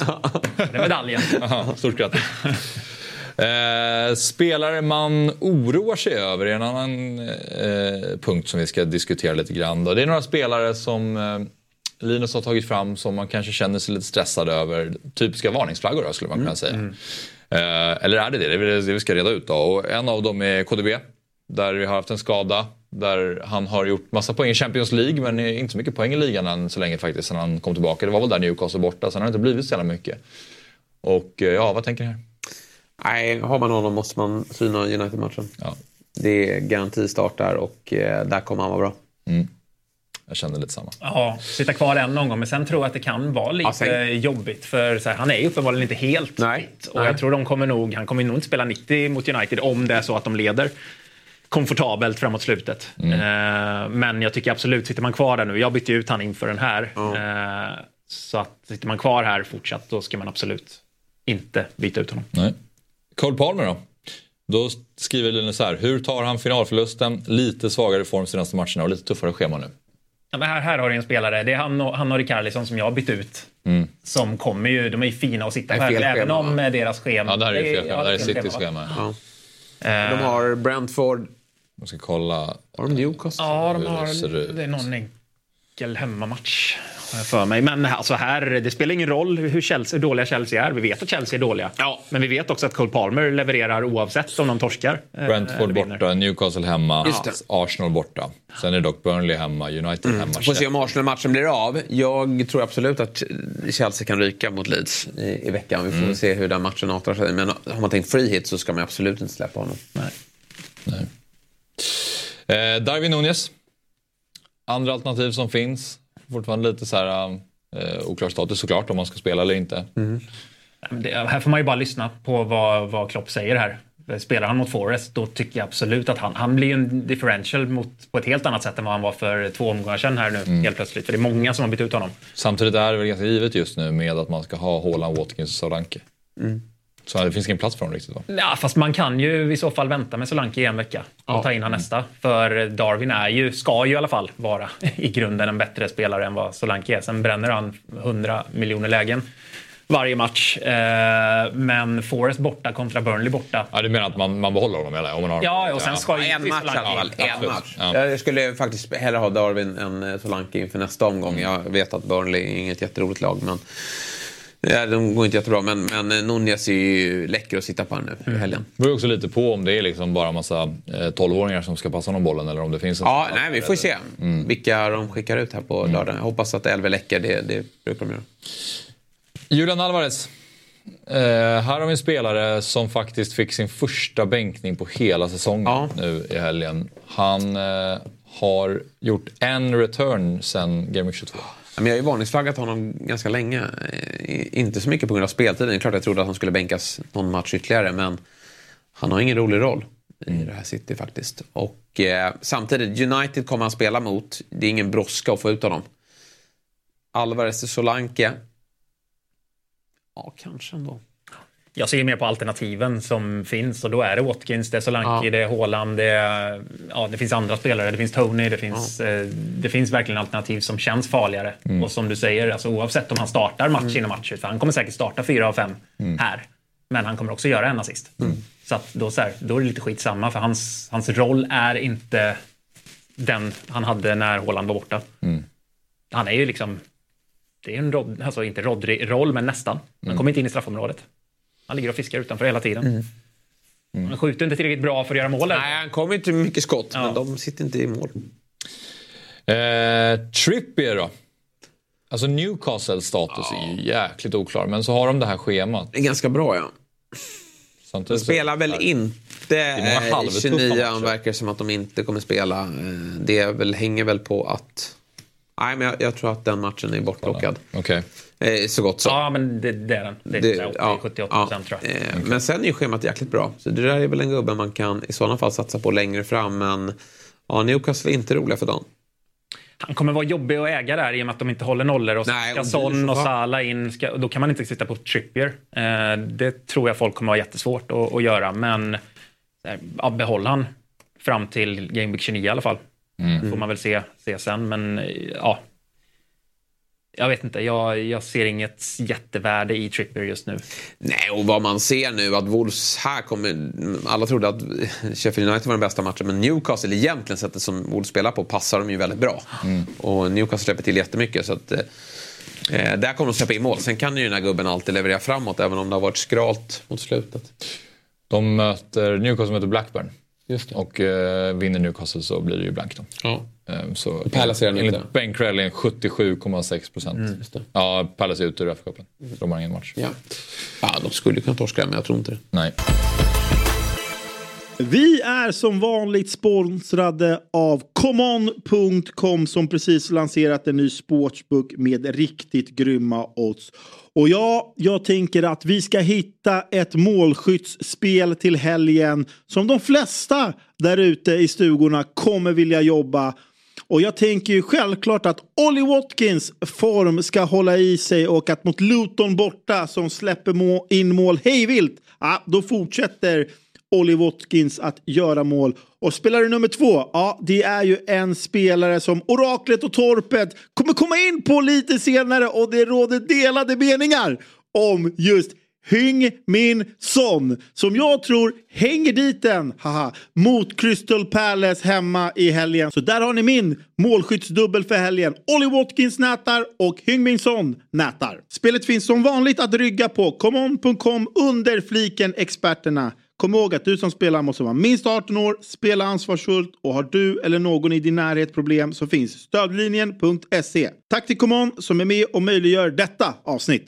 Det är medaljen. Aha, stort grattis. Eh, spelare man oroar sig över är en annan eh, punkt som vi ska diskutera lite grann. Då. Det är några spelare som eh, Linus har tagit fram som man kanske känner sig lite stressad över. Typiska varningsflaggor då, skulle man kunna säga. Eh, eller är det det? Det är det vi ska reda ut. Då. Och en av dem är KDB. Där vi har haft en skada. Där han har gjort massa poäng i Champions League men inte så mycket poäng i ligan än så länge faktiskt sen han kom tillbaka. Det var väl där Newcastle borta, sen har det inte blivit så jävla mycket. Och eh, ja, vad tänker ni här? Nej, har man honom måste man syna United-matchen. Ja. Det är garantistart där och eh, där kommer han vara bra. Jag kände lite samma. Ja, sitta kvar en omgång. Men sen tror jag att det kan vara lite Ja, jobbigt. För så här, han är ju uppenbarligen inte helt Nej. fit. Och Nej. jag tror de kommer nog, han kommer nog inte spela 90 mot United om det är så att de leder komfortabelt framåt slutet. Eh, men jag tycker absolut, sitter man kvar där nu. Jag bytte ut han inför den här. Eh, så att sitter man kvar här fortsatt, då ska man absolut inte byta ut honom. Nej. Cole Palmer då? Då skriver Linus så här. Hur tar han finalförlusten? Lite svagare form senaste matcherna och lite tuffare schema nu. Ja, men här, här har du en spelare, det är han och, han och Rikarlison som jag har bytt ut. Som kommer ju, de är ju fina att sitta Det fel även schema, om eh, deras schema... Ja, det här är ju fel schema. Det här är Citys schema. Ja. Eh, De har Brentford. Jag ska kolla. Har de Newcastle? Ja, de hur det har, det är någon enkel hemmamatch har för mig. Men alltså här, det spelar ingen roll hur, Chelsea, hur dåliga Chelsea är. Vi vet att Chelsea är dåliga. Ja. Men vi vet också att Cole Palmer levererar oavsett om de torskar. eh, Brentford borta, Newcastle hemma. Arsenal borta. Sen är det dock Burnley hemma, United hemma. Får se om Arsenal-matchen blir av. Jag tror absolut att Chelsea kan ryka mot Leeds i, i veckan. Vi får se hur den matchen artar sig. Men har man tänkt free hit så ska man absolut inte släppa honom. Eh, Darwin Nunez. Andra alternativ som finns. Fortfarande lite så här eh, oklar status såklart om man ska spela eller inte. Det, här får man ju bara lyssna på vad, vad Klopp säger här. Spelar han mot Forest, då tycker jag absolut att han, han blir en differential mot, på ett helt annat sätt än vad han var för två omgångar sedan här nu helt plötsligt. För det är många som har bytt ut honom. Samtidigt är det väl ganska givet just nu med att man ska ha Haaland, Watkins och Solanke. Så det finns ingen plats för dem riktigt va? Ja, fast man kan ju i så fall vänta med Solanke i en vecka och ta in han nästa. För Darwin är ju, ska ju i alla fall vara i grunden en bättre spelare än vad Solanke är. Sen bränner han 100 miljoner lägen varje match. Eh, Men Forest borta kontra Burnley borta. Ja, du menar att man, man behåller honom eller? Om man har... Ja, och sen ska ju En match i alla fall. En match. Ja. Jag skulle faktiskt hellre ha Darwin än eh, Solanke inför nästa omgång. Jag vet att Burnley är inget jätteroligt lag. Men ja, de går inte jättebra. Men, men eh, Nunez är ju läcker att sitta på nu i helgen. Det beror också lite på om det är liksom bara massa eh, 12-åringar som ska passa honom bollen eller om det finns en... Ja, nej, vi får se vilka de skickar ut här på lördag. Jag hoppas att Elver läcker. Det, det brukar de göra. Julian Alvarez. Eh, här har vi en spelare som faktiskt fick sin första bänkning på hela säsongen Ja. nu i helgen. Han eh, har gjort en return sen Game Week 22. Men jag har ju varningsflaggat honom ganska länge. Eh, Inte så mycket på grund av speltiden. Det är klart jag trodde att han skulle bänkas någon match ytterligare. Men han har ingen rolig roll i det här City faktiskt. Och eh, samtidigt, United kommer han spela mot. Det är ingen brådska att få ut honom. Alvarez till Solanke. Ja, kanske ändå. Jag ser mer på alternativen som finns och då är det Watkins, det är Solanke, Ja. det är Haaland, det, är, ja, det finns andra spelare, det finns Tony, det finns, eh, det finns verkligen alternativ som känns farligare. Och som du säger, alltså, oavsett om han startar match in och match för han kommer säkert starta fyra av fem här. Men han kommer också göra en assist. Så, att då, så här, då är det lite skitsamma för hans, hans roll är inte den han hade när Haaland var borta. Han är ju liksom, det är en Rod, alltså inte Rodri-roll men nästan. Han kommer inte in i straffområdet. Han ligger och fiskar utanför hela tiden. Han skjuter inte tillräckligt bra för att göra mål. Nej, han kommer inte med mycket skott, Ja. men de sitter inte i mål. Eh, Trippier då? Alltså Newcastles status är ju jäkligt oklar, men så har de det här schemat. Det är ganska bra, ja. Samtidigt så- Spelar väl inte är många eh, halvtuffa 29 matcher. verkar som att de inte kommer spela. Eh, Det är väl, hänger väl på att... Nej, men jag, jag tror att den matchen är bortplockad. Okej. Eh, så gott så. Ja, men det, det är den. Det är Det- 80, ja, 78 ja. procent tror jag. Eh, Men sen är ju schemat jäkligt bra. Så det där är väl en gubbe man kan i sådana fall satsa på längre fram. Men ja, Newcastle är inte roliga för dagen. Han kommer vara jobbig att äga där i och med att de inte håller nollor. Och Nej, ska och Son och Salah in, ska, då kan man inte sitta på Trippier. Eh, det tror jag folk kommer ha jättesvårt att, att göra. Men eh, ja, behåll han fram till Game Week 29 i alla fall. får man väl se, se sen. Men eh, ja, jag vet inte. Jag, jag ser inget jättevärde i Trippier just nu. Nej, och vad man ser nu att Wolves här kommer... Alla trodde att Sheffield United var den bästa matchen, men Newcastle egentligen sättet som Wolves spelar på passar de ju väldigt bra. Och Newcastle släpper till jättemycket. Så att, eh, där kommer de släppa in mål. Sen kan ju den här gubben alltid leverera framåt, även om det har varit skralt mot slutet. De möter, Newcastle möter Blackburn. Just Och eh, vinner Newcastle så blir det ju blankt då. Ja. Eh, så Palace är den inte. enligt Ben Crellin 77,6 procent. Mm, ja, Palace är ute ur FA-cupen. De har ingen match. Ja. ja, de skulle kunna torska men jag tror inte det. Nej. Vi är som vanligt sponsrade av Common.com som precis lanserat en ny sportsbook med riktigt grymma odds. Och ja, jag tänker att vi ska hitta ett målskyttsspel till helgen som de flesta där ute i stugorna kommer vilja jobba. Och jag tänker ju självklart att Ollie Watkins form ska hålla i sig och att mot Luton borta som släpper må in mål hejvilt, ja, då fortsätter Ollie Watkins att göra mål. Och spelare nummer två, ja, det är ju en spelare som Oraklet och Torpet kommer komma in på lite senare och det råder delade meningar om just Hyng Min Son som jag tror hänger dit den haha, mot Crystal Palace hemma i helgen. Så där har ni min målskyttsdubbel för helgen. Ollie Watkins nätar och Hyng Min Son nätar. Spelet finns som vanligt att rygga på comeon.com under fliken experterna. Kom ihåg att du som spelar måste vara minst 18 år, spela ansvarsfullt och har du eller någon i din närhet problem så finns stödlinjen.se. Tack till ComeOn som är med och möjliggör detta avsnitt.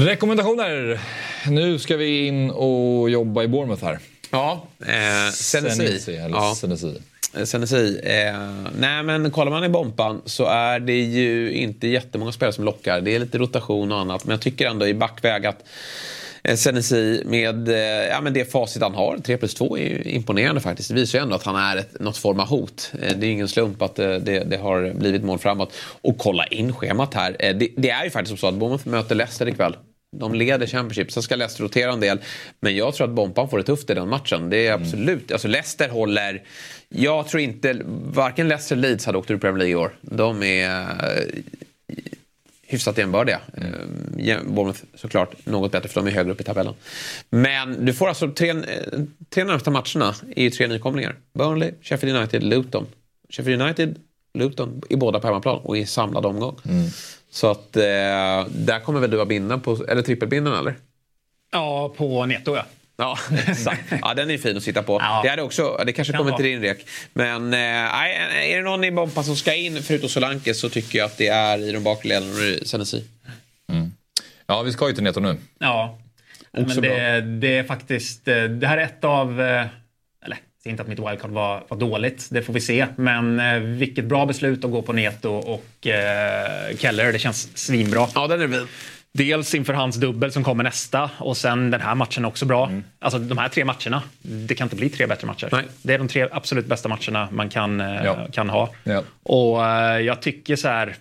Rekommendationer. Nu ska vi in och jobba i Bournemouth här. Ja, eh, Senesi. Senesi, Ja. Senesi. Eh. Eh, nej, men kollar man i Bompan så är det ju inte jättemånga spelare som lockar. Det är lite rotation och annat. Men jag tycker ändå i backväg att eh, Senesi med eh, ja, men det facit han har, 3 plus 2, är ju imponerande faktiskt. Det visar ju ändå att han är ett, något form av hot. Det är ingen slump att det, det har blivit mål framåt. Och kolla in schemat här. Det, det är ju faktiskt som så att Bournemouth möter Leicester ikväll. De leder Championship, sen ska Leicester rotera en del. Men jag tror att Bompan får det tufft i den matchen. Det är absolut, alltså Leicester håller... Jag tror inte, varken Leicester eller Leeds hade åkt ur Premier League i år. De är eh, hyfsat jämbördiga. Mm. Bournemouth såklart något bättre för de är högre upp i tabellen. Men du får alltså tre, eh, tre närmsta matcherna är ju tre nykomlingar. Burnley, Sheffield United, Luton. Sheffield United, Luton i båda på hemmaplan och i samlad omgång. Så att eh, där kommer väl du ha bindan på, eller trippelbindan eller? Ja, på netto ja. Ja, exakt. Ja, den är fin att sitta på. Ja. Det, hade också, det kanske Kan kommer till din rek. Men eh, är det någon i Bompa som ska in förutom Solanke så tycker jag att det är i de bakre leden Senesi. Ja, vi ska ju till Neto nu. Ja. Men Också det, det är faktiskt... eh, Det här är ett av... säg inte att mitt wildcard var, var dåligt. Det får vi se. Men eh, vilket bra beslut att gå på Neto och eh, Keller. Det känns svinbra. Ja, den är fin. Dels inför hans dubbel som kommer nästa och sen den här matchen också bra. Alltså de här tre matcherna. Det kan inte bli tre bättre matcher. Nej. Det är de tre absolut bästa matcherna man kan, eh, Ja. kan ha. Ja. Och eh, jag tycker så här.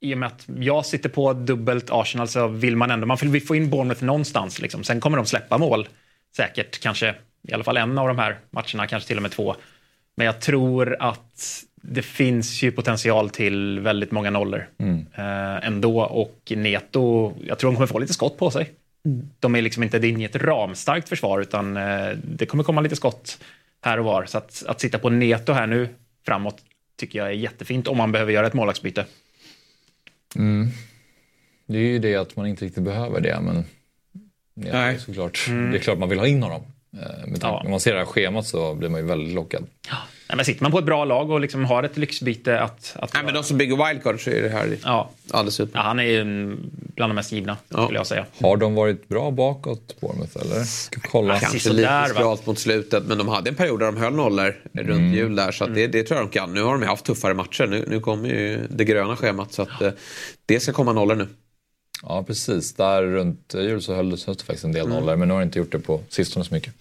I och med att jag sitter på dubbelt Arsenal så vill man ändå, man vill få in Bournemouth någonstans. Liksom. Sen kommer de släppa mål. Säkert kanske i alla fall en av de här matcherna, kanske till och med två. Men jag tror att det finns ju potential till väldigt många nollor eh, ändå. Och Neto, jag tror de kommer få lite skott på sig. De är liksom inte det är inget ramstarkt försvar utan eh, det kommer komma lite skott här och var. Så att, att sitta på Neto här nu framåt tycker jag är jättefint om man behöver göra ett målvaktsbyte. Det är ju det att man inte riktigt behöver det, men ja, Nej. såklart. Det är klart man vill ha in honom. Eh, Med tanke, Ja. När man ser det här schemat så blir man ju väldigt lockad. Nej, men sitter man på ett bra lag och liksom har ett lyxbyte att... att Nej, men de som bygger wildcard så är det här ja. alldeles ja, utmärkt. han är ju mm, bland de mest givna, Ja. skulle jag säga. Har de varit bra bakåt, Bournemouth, eller? Ska kolla. Kanske sådär, lite va? skralt mot slutet, men de hade en period där de höll nollor runt jul där. Så att det, det tror jag de kan. Nu har de ju haft tuffare matcher. Nu, nu kommer ju det gröna schemat. Så att eh, det ska komma nollor nu. Ja, precis. Där runt jul så höll det faktiskt en del nollor, men nu har det inte gjort det på sistone så mycket.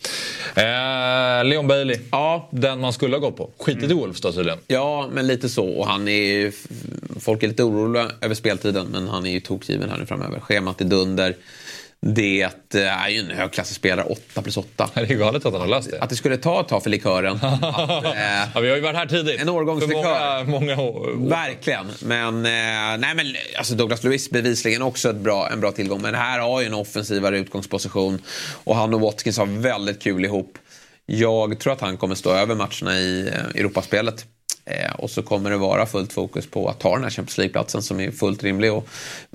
Eh, Leon Bailey, Ja, den man skulle ha gått på. Skitit i Wolves då tydligen. Ja, men lite så. Och han är folk är lite oroliga över speltiden, men han är ju tokgiven här nu framöver. Schemat är dunder. Det är ju en högklassig spelare, 8 plus 8. Det är galet att han har löst det. Att det skulle ta ett tag för likören. att, eh, Ja, vi har ju varit här tidigt. En årgångslikör. För många, många år. Verkligen. Men, eh, nej, men alltså Douglas Lewis bevisligen också ett bra, en bra tillgång. Men här har ju en offensivare utgångsposition. Och han och Watkins har väldigt kul ihop. Jag tror att han kommer stå över matcherna i eh, Europaspelet. Eh, och så kommer det vara fullt fokus på att ta den här Champions League-platsen som är fullt rimlig. Och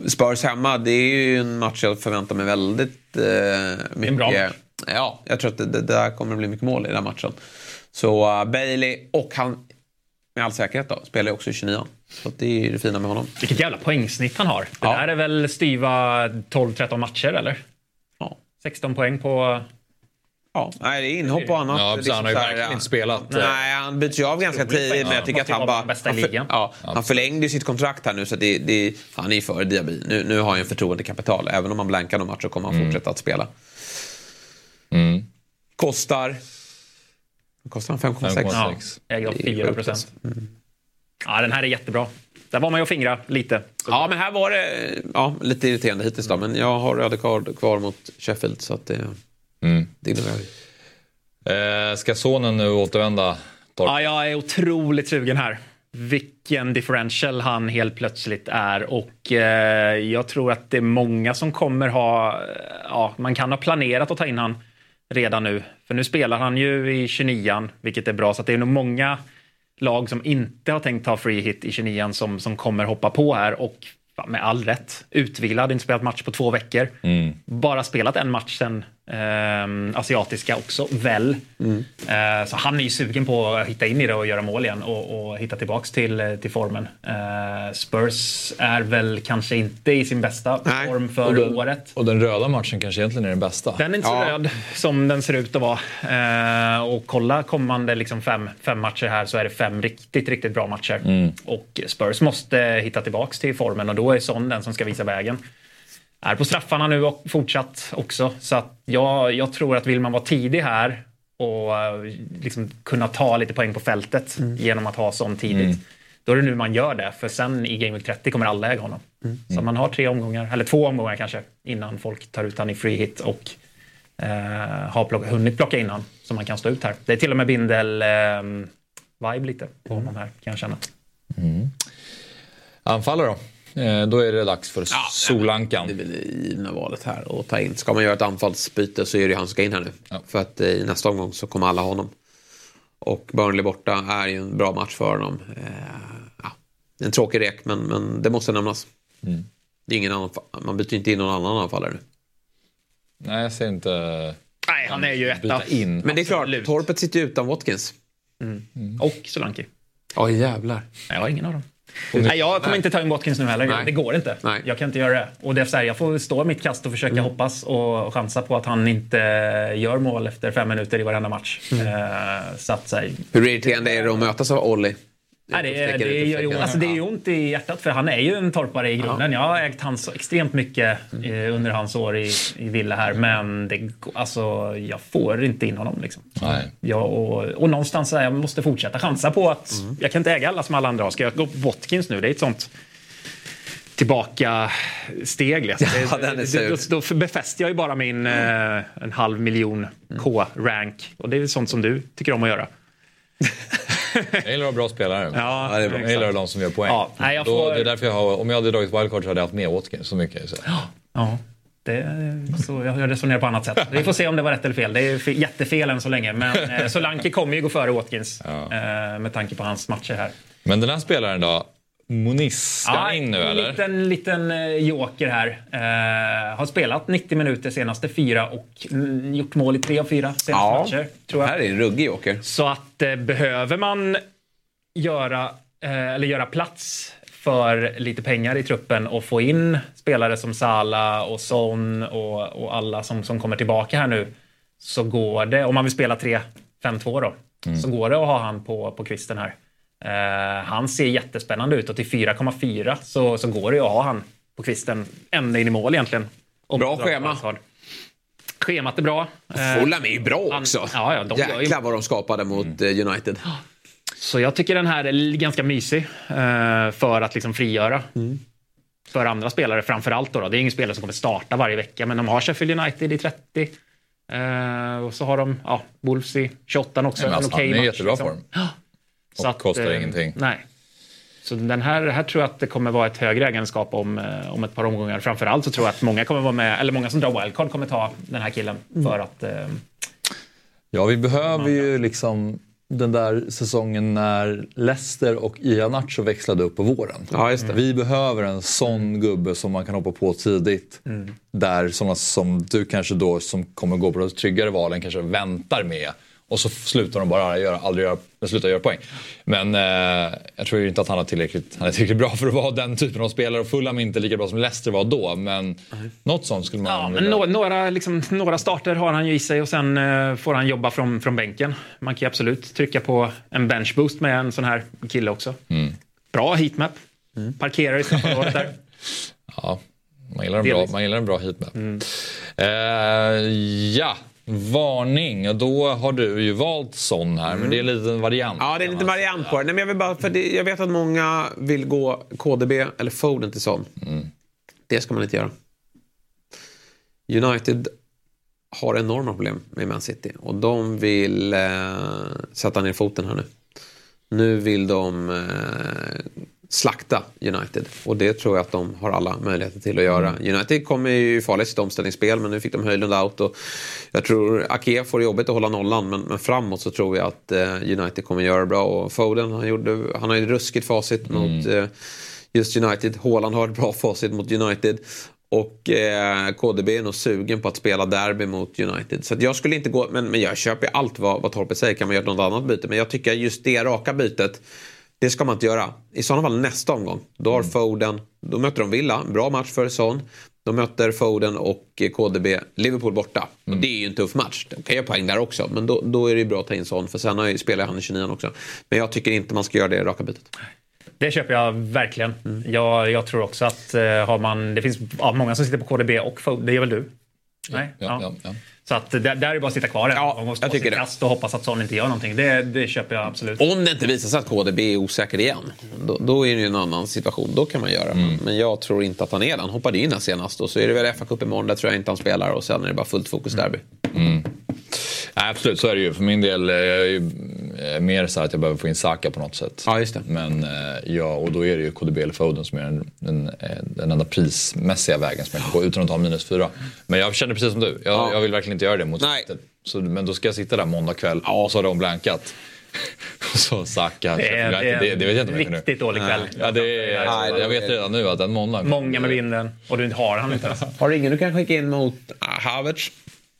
Spurs hemma, det är ju en match jag förväntar mig väldigt eh, mycket. bra match. Ja, jag tror att det, det där kommer att bli mycket mål i den matchen. Så uh, Bailey och han med all säkerhet då, spelar ju också i 29 Så det är ju det fina med honom. Vilket jävla poängsnitt han har. Det Ja. där är väl styva 12-13 matcher eller? Ja. 16 poäng på... Ja, nej, det är inhopp och annat. Ja, precis, han har ju här, verkligen ja. inte spelat. eh, Nej, han byts ju av ganska tidigt. Men jag tycker att han bara... bästa Han, för, ligan. ja, han förlängde ju sitt kontrakt här nu så det, det, han är ju före Diaby. Nu, nu har han ju en förtroendekapital. Även om han blankar någon match så kommer han fortsätta att spela. Mm. Kostar... Kostar han 5,6? 5,6. Ja, äger av Det är 4 sjukt, procent. alltså. Ja, den här är jättebra. Där var man ju och fingra lite. Ja, men här var det ja, lite irriterande hittills då. Men jag har Ödegaard kvar mot Sheffield så att det, Mm. det. Eh, ska sonen nu återvända? Torp? Ja, jag är otroligt sugen här. Vilken differential han helt plötsligt är och eh, jag tror att det är många som kommer ha, ja, man kan ha planerat att ta in han redan nu. För nu spelar han ju i 29 vilket är bra så att det är nog många lag som inte har tänkt ta free hit i 29 som, som kommer hoppa på här och med all rätt. Utvilad, inte spelat match på två veckor. Mm. Bara spelat en match sen ehm, asiatiska också, väl. Eh, så han är ju sugen på att hitta in i det och göra mål igen och, och hitta tillbaks till, eh, till formen. Eh, Spurs är väl kanske inte i sin bästa form Och för den, året. och den röda matchen kanske egentligen är den bästa. Den är inte så röd som den ser ut att vara. Eh, och kolla kommande liksom fem, fem matcher här så är det fem riktigt, riktigt bra matcher. Mm. Och Spurs måste hitta tillbaks till formen och då är Son den som ska visa vägen. Är på straffarna nu och fortsatt också. Så att jag, jag tror att vill man vara tidig här och eh, liksom kunna ta lite poäng på fältet genom att ha Son tidigt. Mm. Då är det nu man gör det, för sen i Game Week 30 kommer alla äga honom. Så man har tre omgångar, eller två omgångar kanske, innan folk tar ut han i free hit och eh, har plock, hunnit plocka in han så man kan stå ut här. Det är till och med bindel-vibe lite på honom här, kan jag känna. Anfallare då? Eh, då är det dags för Solankan. Det är väl i givna valet här att ta in. Ska man göra ett anfallsbyte så är det han som ska in här nu. För att eh, i nästa omgång så kommer alla ha honom. Och Burnley borta är ju en bra match för honom. Eh, ja, det är en tråkig rek men, men det måste nämnas. Mm. Det är ingen annan, man byter inte in någon annan anfallare nu. Nej, jag ser inte... Nej, han är ju etta. In. Men det är klart, Torpet sitter ju utan Watkins. Och Solanke. Ja jävlar. Nej, jag har ingen av dem. Nej, jag kommer Nej. inte ta in Watkins nu heller. Nej. Det går inte. Nej. Jag kan inte göra det. Och det är så här, jag får stå mitt kast och försöka hoppas och chansa på att han inte gör mål efter fem minuter i varenda match. Eh, så att, så här, Hur irriterande är det att mötas av Olli? Nej, det, är- det, gör ju, alltså, det är ju ont i hjärtat för han är ju en torpare i grunden. Jag har ägt han så extremt mycket eh, under hans år i, i Villa här men det, alltså, jag får inte in honom. Liksom. Nej. Ja, och, och någonstans så här, jag måste fortsätta chansa på att jag kan inte äga alla som alla andra har. Ska jag gå på Watkins nu? Det är ett sånt tillbaka steg. Liksom. Ja, Det- den är det- sur. då, då befäster jag ju bara min eh, en halv miljon K-rank. Och det är sånt som du tycker om att göra. Jag gillar att ha bra spelare. Ja, jag exakt. gillar de som gör poäng. Ja, nej, jag Då, får- det är därför jag har, om jag hade dragit wildcard så hade jag haft med Watkins så mycket. Så. Ja, det, så jag resonerar på annat sätt. Vi får se om det var rätt eller fel. Det är fe- jättefel än så länge. Men eh, Solanke kommer ju gå före Watkins eh, med tanke på hans matcher här. Men den här spelaren då? Moniz, ska han in nu en eller? liten, liten eh, joker här. Eh, har spelat 90 minuter senaste fyra och mm, gjort mål i tre av fyra senaste Ja, matcher. Tror jag. här är en ruggig joker. Så att eh, behöver man göra, eh, eller göra plats för lite pengar i truppen och få in spelare som Sala och Son och, och alla som, som kommer tillbaka här nu så går det, om man vill spela 3-5-2 då, så går det att ha han på, på kvisten här. Eh, han ser jättespännande ut och till 4,4 så, så går det ju att ha han på kvisten ända in i mål egentligen. Om Bra schema. Schemat är bra. Eh, Fulham är ju bra han- också. Ja, ja, de Jäklar vad de skapade mot eh, United. Så jag tycker den här är ganska mysig för att liksom frigöra. för andra spelare framförallt. Då, då. Det är ingen spelare som kommer starta varje vecka, men de har Sheffield United i 30. Eh, och så har de ja, Wolves i 28 också. Alltså, en okej han är match, jättebra liksom. form. Så Och att, kostar eh, ingenting. Nej. Så den här, här tror jag att det kommer vara ett högre ägarskap om, eh, om ett par omgångar. Framförallt så tror jag att många kommer vara med, eller många som drar wildcard kommer ta den här killen för att eh, Ja, vi behöver ju liksom den där säsongen när Leicester och Ianacho växlade upp på våren. Ja, just det. Vi behöver en sån gubbe som man kan hoppa på tidigt. Mm. Där sådana som du kanske då som kommer gå på de tryggare valen kanske väntar med. Och så slutar de bara göra, aldrig göra, slutar göra poäng. Men eh, jag tror ju inte att han är, tillräckligt, han är tillräckligt bra för att vara den typen av spelare. Och Fulham är inte lika bra som Leicester var då. Men något sånt skulle man Ja, men nå- några, liksom, några starter har han ju i sig och sen eh, får han jobba från, från bänken. Man kan ju absolut trycka på en benchboost med en sån här kille också. Mm. Bra heatmap. Parkerar i straffområdet där. Ja, man gillar en bra, man gillar en bra heatmap. Mm. Eh, ja, varning. Och då har du ju valt sån här, men det är en liten variant. Ja, det är lite variant på det. Nej, men jag, vill bara, för det, jag vet att många vill gå KDB eller Foden till sån. Det ska man inte göra. United har enorma problem med Man City och de vill eh, sätta ner foten här nu. Nu vill de eh, slakta United och det tror jag att de har alla möjligheter till att göra. United kommer ju farligt i sitt omställningsspel men nu fick de Höjlund out och jag tror Ake får det jobbigt att hålla nollan men, men framåt så tror jag att eh, United kommer göra det bra och Foden han, gjorde, han har ju ruskigt facit mot eh, just United. Haaland har ett bra facit mot United. Och eh, KDB är nog sugen på att spela derby mot United. Så jag skulle inte gå, men, men jag köper allt vad, vad Torpet säger. Kan man göra något annat byte? Men jag tycker just det raka bytet, det ska man inte göra. I sådana fall nästa omgång. Då har Foden, då möter de Villa, bra match för Son. De möter Foden och KDB, Liverpool borta. Och det är ju en tuff match. De kan göra poäng där också. Men då, då är det ju bra att ta in Son. För sen har ju, spelar han i 29 också. Men jag tycker inte man ska göra det raka bytet. Det köper jag verkligen. Mm. Jag, jag tror också att eh, har man... Det finns ja, många som sitter på KDB och Foden. Det gör väl du? Nej? Ja, ja, ja. Så att där, där är det bara att sitta kvar. Ja, man måste jag tycker det. kast och hoppas att Son inte gör någonting. Det, det köper jag absolut. Om det inte visar sig att KDB är osäker igen, då, då är det ju en annan situation. Då kan man göra det. Men jag tror inte att han är det. Han hoppade in här senast och så är det väl FA-cup imorgon, där tror jag inte han spelar och sen är det bara fullt fokus derby. Nej, absolut, så är det ju. För min del eh, jag är ju eh, mer så här att jag behöver få in Saka på något sätt. Ja, just det. Men eh, ja, och då är det ju KDB eller Foden som är den, den, den enda prismässiga vägen som jag kan gå utan att ta minus fyra. Men jag känner precis som du. Jag, Ja. jag vill verkligen inte göra det mot Nej. Så, Men då ska jag sitta där måndag kväll och så har de blankat. och så Saka. Det är- det, är det, det vet jag inte om jag. Riktigt dålig kväll. Ja, det är, Nej, jag vet redan nu att den måndag Många med vinden. Och du har han inte ens. Har du ingen du kan skicka in mot ah, Havertz?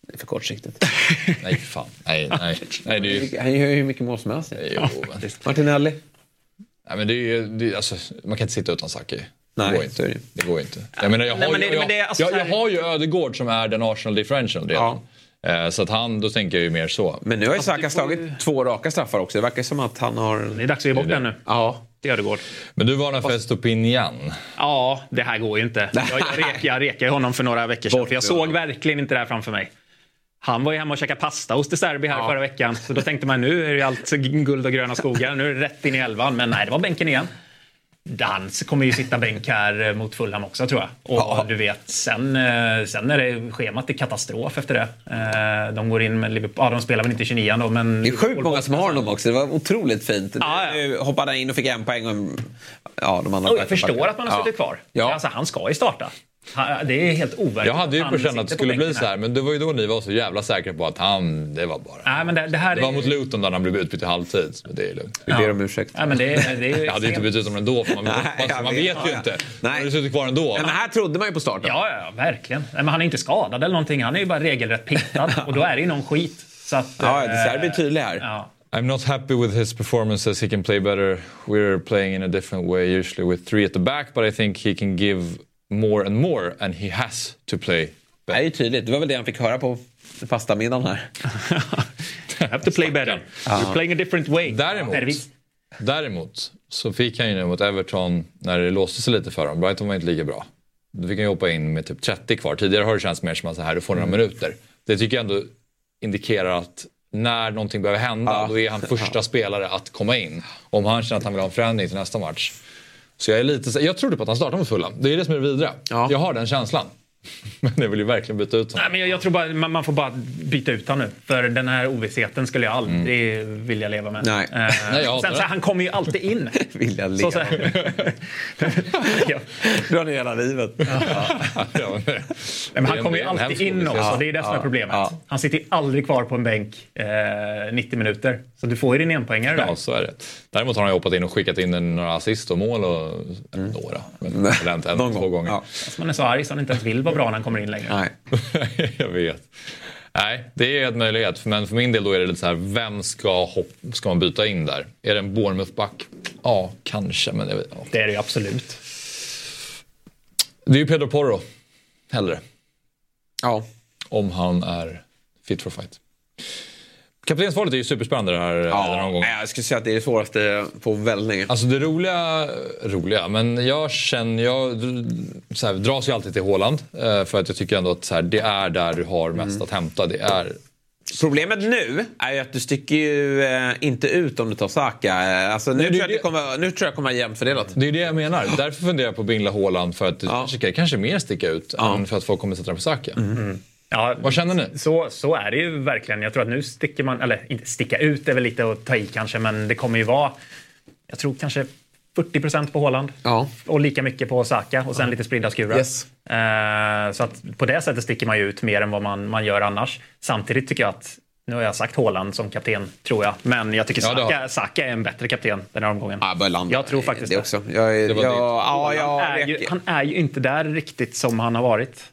Det är för kortsiktigt. Nej, fan. Nej, nej. nej det är ju... Han gör ju hur mycket mål som helst. Jo, men, Martinelli? nej, men det är ju, det är, alltså, man kan inte sitta utan. Det Nej, går inte. det ju. Går inte. Jag menar, jag har, Nej, men ju, jag, det alltså har ju Ödegård som är den Arsenal differential redan. Eh, Så att han, då tänker jag ju mer så. Men nu har ju Saka slagit två raka straffar också. Det verkar som att han har... Det är dags att ge bort den nu. Ja. Det Ödegård. Men du varnar för Estopinian. Ja, det här går ju inte. Jag, jag, rek, jag rekade honom för några veckor sedan. För jag såg verkligen inte det här framför mig. Han var ju hemma och käkade pasta hos De Serbi här förra veckan. Så då tänkte man nu är det allt guld och gröna skogar. Nu är det rätt in i elvan. Men nej, det var bänken igen. Dans kommer ju sitta bänk här eh, mot Fulham också tror jag. Och du vet, sen, eh, sen är det schemat är katastrof efter det. Eh, De går in med Liverpool. Ja, de spelar väl inte 29 då, men... Det är sjukt många som har honom också. Det var otroligt fint. Ja, ja. Nu hoppade han in och fick en poäng. Och, ja, de andra Och jag förstår att man har Ja. suttit kvar. Ja. Alltså, han ska ju starta. Han- Det är helt overkligt. Jag hade ju på känn att det skulle bli så här, men det var ju då ni var så jävla säkra på att han, det var bara... Nej, men det, det här Det var är... mot Luton där han blev utbytt i halvtid. Men det är lugnt. Vi ber om ursäkt. Nej, men det, är- det är Jag hade ju inte bytt ut honom ändå, för man, Nej, man, vet. vet ju Ja, inte. ja. Han Nej. hade suttit kvar ändå. Men här trodde man ju på starten. Ja, ja, verkligen. Nej, men han är inte skadad eller någonting. Han är ju bara regelrätt pittad. och då är det ju någon skit. Så att, Ja, eh, det är tydlig här. Ja. I'm not happy with his performances. He can play better. We're playing in a different way, usually with three at the back, but I think he can give more and more, and he has to play Det är ju tydligt. Det var väl det han fick höra på fasta middagen här. You have to play better. You're playing a different way. Däremot, däremot så fick han ju nu mot Everton när det låste sig lite för dem. Brighton var inte lika bra. Då fick han ju hoppa in med typ 30 kvar. Tidigare har det känts mer som att så här, du får några minuter. Det tycker jag ändå indikerar att när någonting behöver hända, då är han första spelare att komma in. Om han känner att han vill ha en förändring till nästa match, Så jag är lite Jag trodde på att han startade mot Fulham. Det är det som är det vidriga. Jag har den känslan. Men jag vill ju verkligen byta ut honom. Nej, men jag, jag tror bara man, man får bara byta ut honom nu. För den här ovissheten skulle jag aldrig vilja leva med. Nej. Eh, Nej, jag sen så han kommer ju alltid in. Vill jag Så, så leva. här, ja. Drar ner hela livet. Ja, men- Nej, men han kommer ju alltid in också. Det är det som är problemet. ja. Han sitter ju aldrig kvar på en bänk eh, 90 minuter. Så du får ju din enpoängare där. Ja, så är det. Däremot har han ju hoppat in och skickat in några assist och mål. Och, eller Några. Men en, Någon två gång. gånger. Ja. Fast Man är så arg så han inte ens vill vara bra när han kommer in längre. Nej. jag vet. Nej, det är en möjlighet. Men för min del då är det lite så här, vem ska, hopp, ska man byta in där? Är det en Bournemouth-back? Ja, kanske. Men vet, ja. Det är det ju absolut. Det är ju Pedro Porro, hellre. Ja. Om han är fit for fight. Kaptensvalet är ju superspännande det här, här Ja, omgången. jag skulle säga att det är det svåraste på väldigt länge. Alltså det roliga, roliga, men jag känner, jag så här, dras ju alltid till Håland eh, för att jag tycker ändå att så här, det är där du har mest Mm. att hämta. Det är Problemet nu är ju att du sticker ju eh, inte ut om du tar Saka. Eh, Alltså, nu, Nej, tror jag det kommer, nu tror jag det kommer jämnt fördelat. Det är det jag menar. Därför funderar jag på att bingla Haaland för att det kanske, kanske mer sticka ut än för att folk kommer sätta den på Saka. Ja, Vad känner ni? Så, så är det ju verkligen. Jag tror att nu sticker man, eller inte sticka ut är väl lite att ta i kanske, men det kommer ju vara, jag tror kanske 40 procent på Håland Ja. och lika mycket på Saka och sen lite spridda skurar. Yes. Eh, så att på det sättet sticker man ju ut mer än vad man, man gör annars. Samtidigt tycker jag att, nu har jag sagt Håland som kapten, tror jag, men jag tycker Ja, det har- Saka, Saka är en bättre kapten den här omgången. Ja, jag börjar landa Jag tror faktiskt det det. också. Jag, jag, ditt. ja, han, jag, är ju, han är ju inte där riktigt som han har varit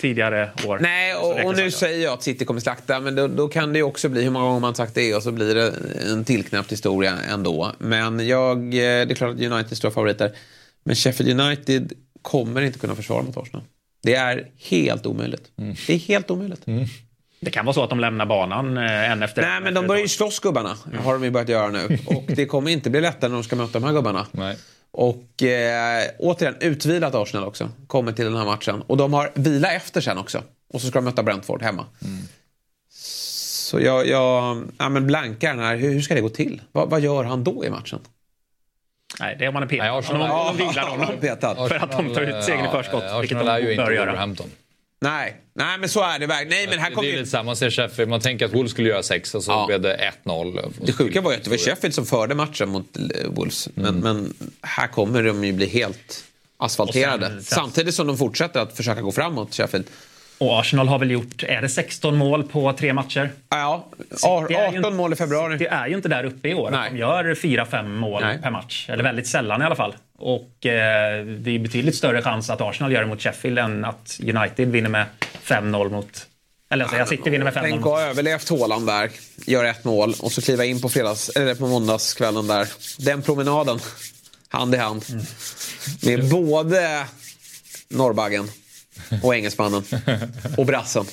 tidigare år. Nej, och, och nu säger jag att City kommer slakta, men då, då kan det ju också bli, hur många gånger man sagt det, och så blir det en tillknäppt historia ändå. Men jag, eh, det är klart att United är stora favoriter. Men Sheffield United kommer inte kunna försvara mot Arsenal. Det är helt omöjligt. Det är helt omöjligt. Det kan vara så att de lämnar banan eh, en efter Nej, en men de börjar ju slåss gubbarna. har de ju börjat göra nu. Och det kommer inte bli lättare när de ska möta de här gubbarna. Nej. Och eh, återigen, utvilat Arsenal också. Kommer till den här matchen. Och de har vila efter sen också. Och så ska de möta Brentford hemma. Så jag, jag ja, men blankar den här. Hur, hur ska det gå till? Vad, vad gör han då i matchen? Nej, det är om man är petad. Nej, Arsenal- Om de vilar honom. Petad. För att de tar ut segern i förskott, Ja, vilket Arsenal är ju de inte bör göra. Wolverhampton. Nej, nej men så är det verkligen. Nej, men här det är ju... lite samma, man ser Sheffield, man tänker att Wolves skulle göra sex och så Ja. blev det 1-0. Det sjuka var ju att det var Sheffield som förde matchen mot eh, Wolves. Men, men här kommer de ju bli helt asfalterade. Sen- sen- Samtidigt som de fortsätter att försöka gå framåt, Sheffield. Och Arsenal har väl gjort, är det 16 mål på tre matcher? Ja, Det är ju 18 inte- mål i februari. Det är ju inte där uppe i år. Nej. De gör 4-5 mål Nej. per match. Eller väldigt sällan i alla fall. Och eh, det är betydligt större chans att Arsenal gör det mot Sheffield än att United vinner med 5-0 mot... Eller alltså, jag City vinner med 5-0 Tänk att ha överlevt Haaland där, gör ett mål och så kliva in på, fredags, eller på måndagskvällen där. Den promenaden, hand i hand. Med både norrbaggen och engelsmannen och brassen.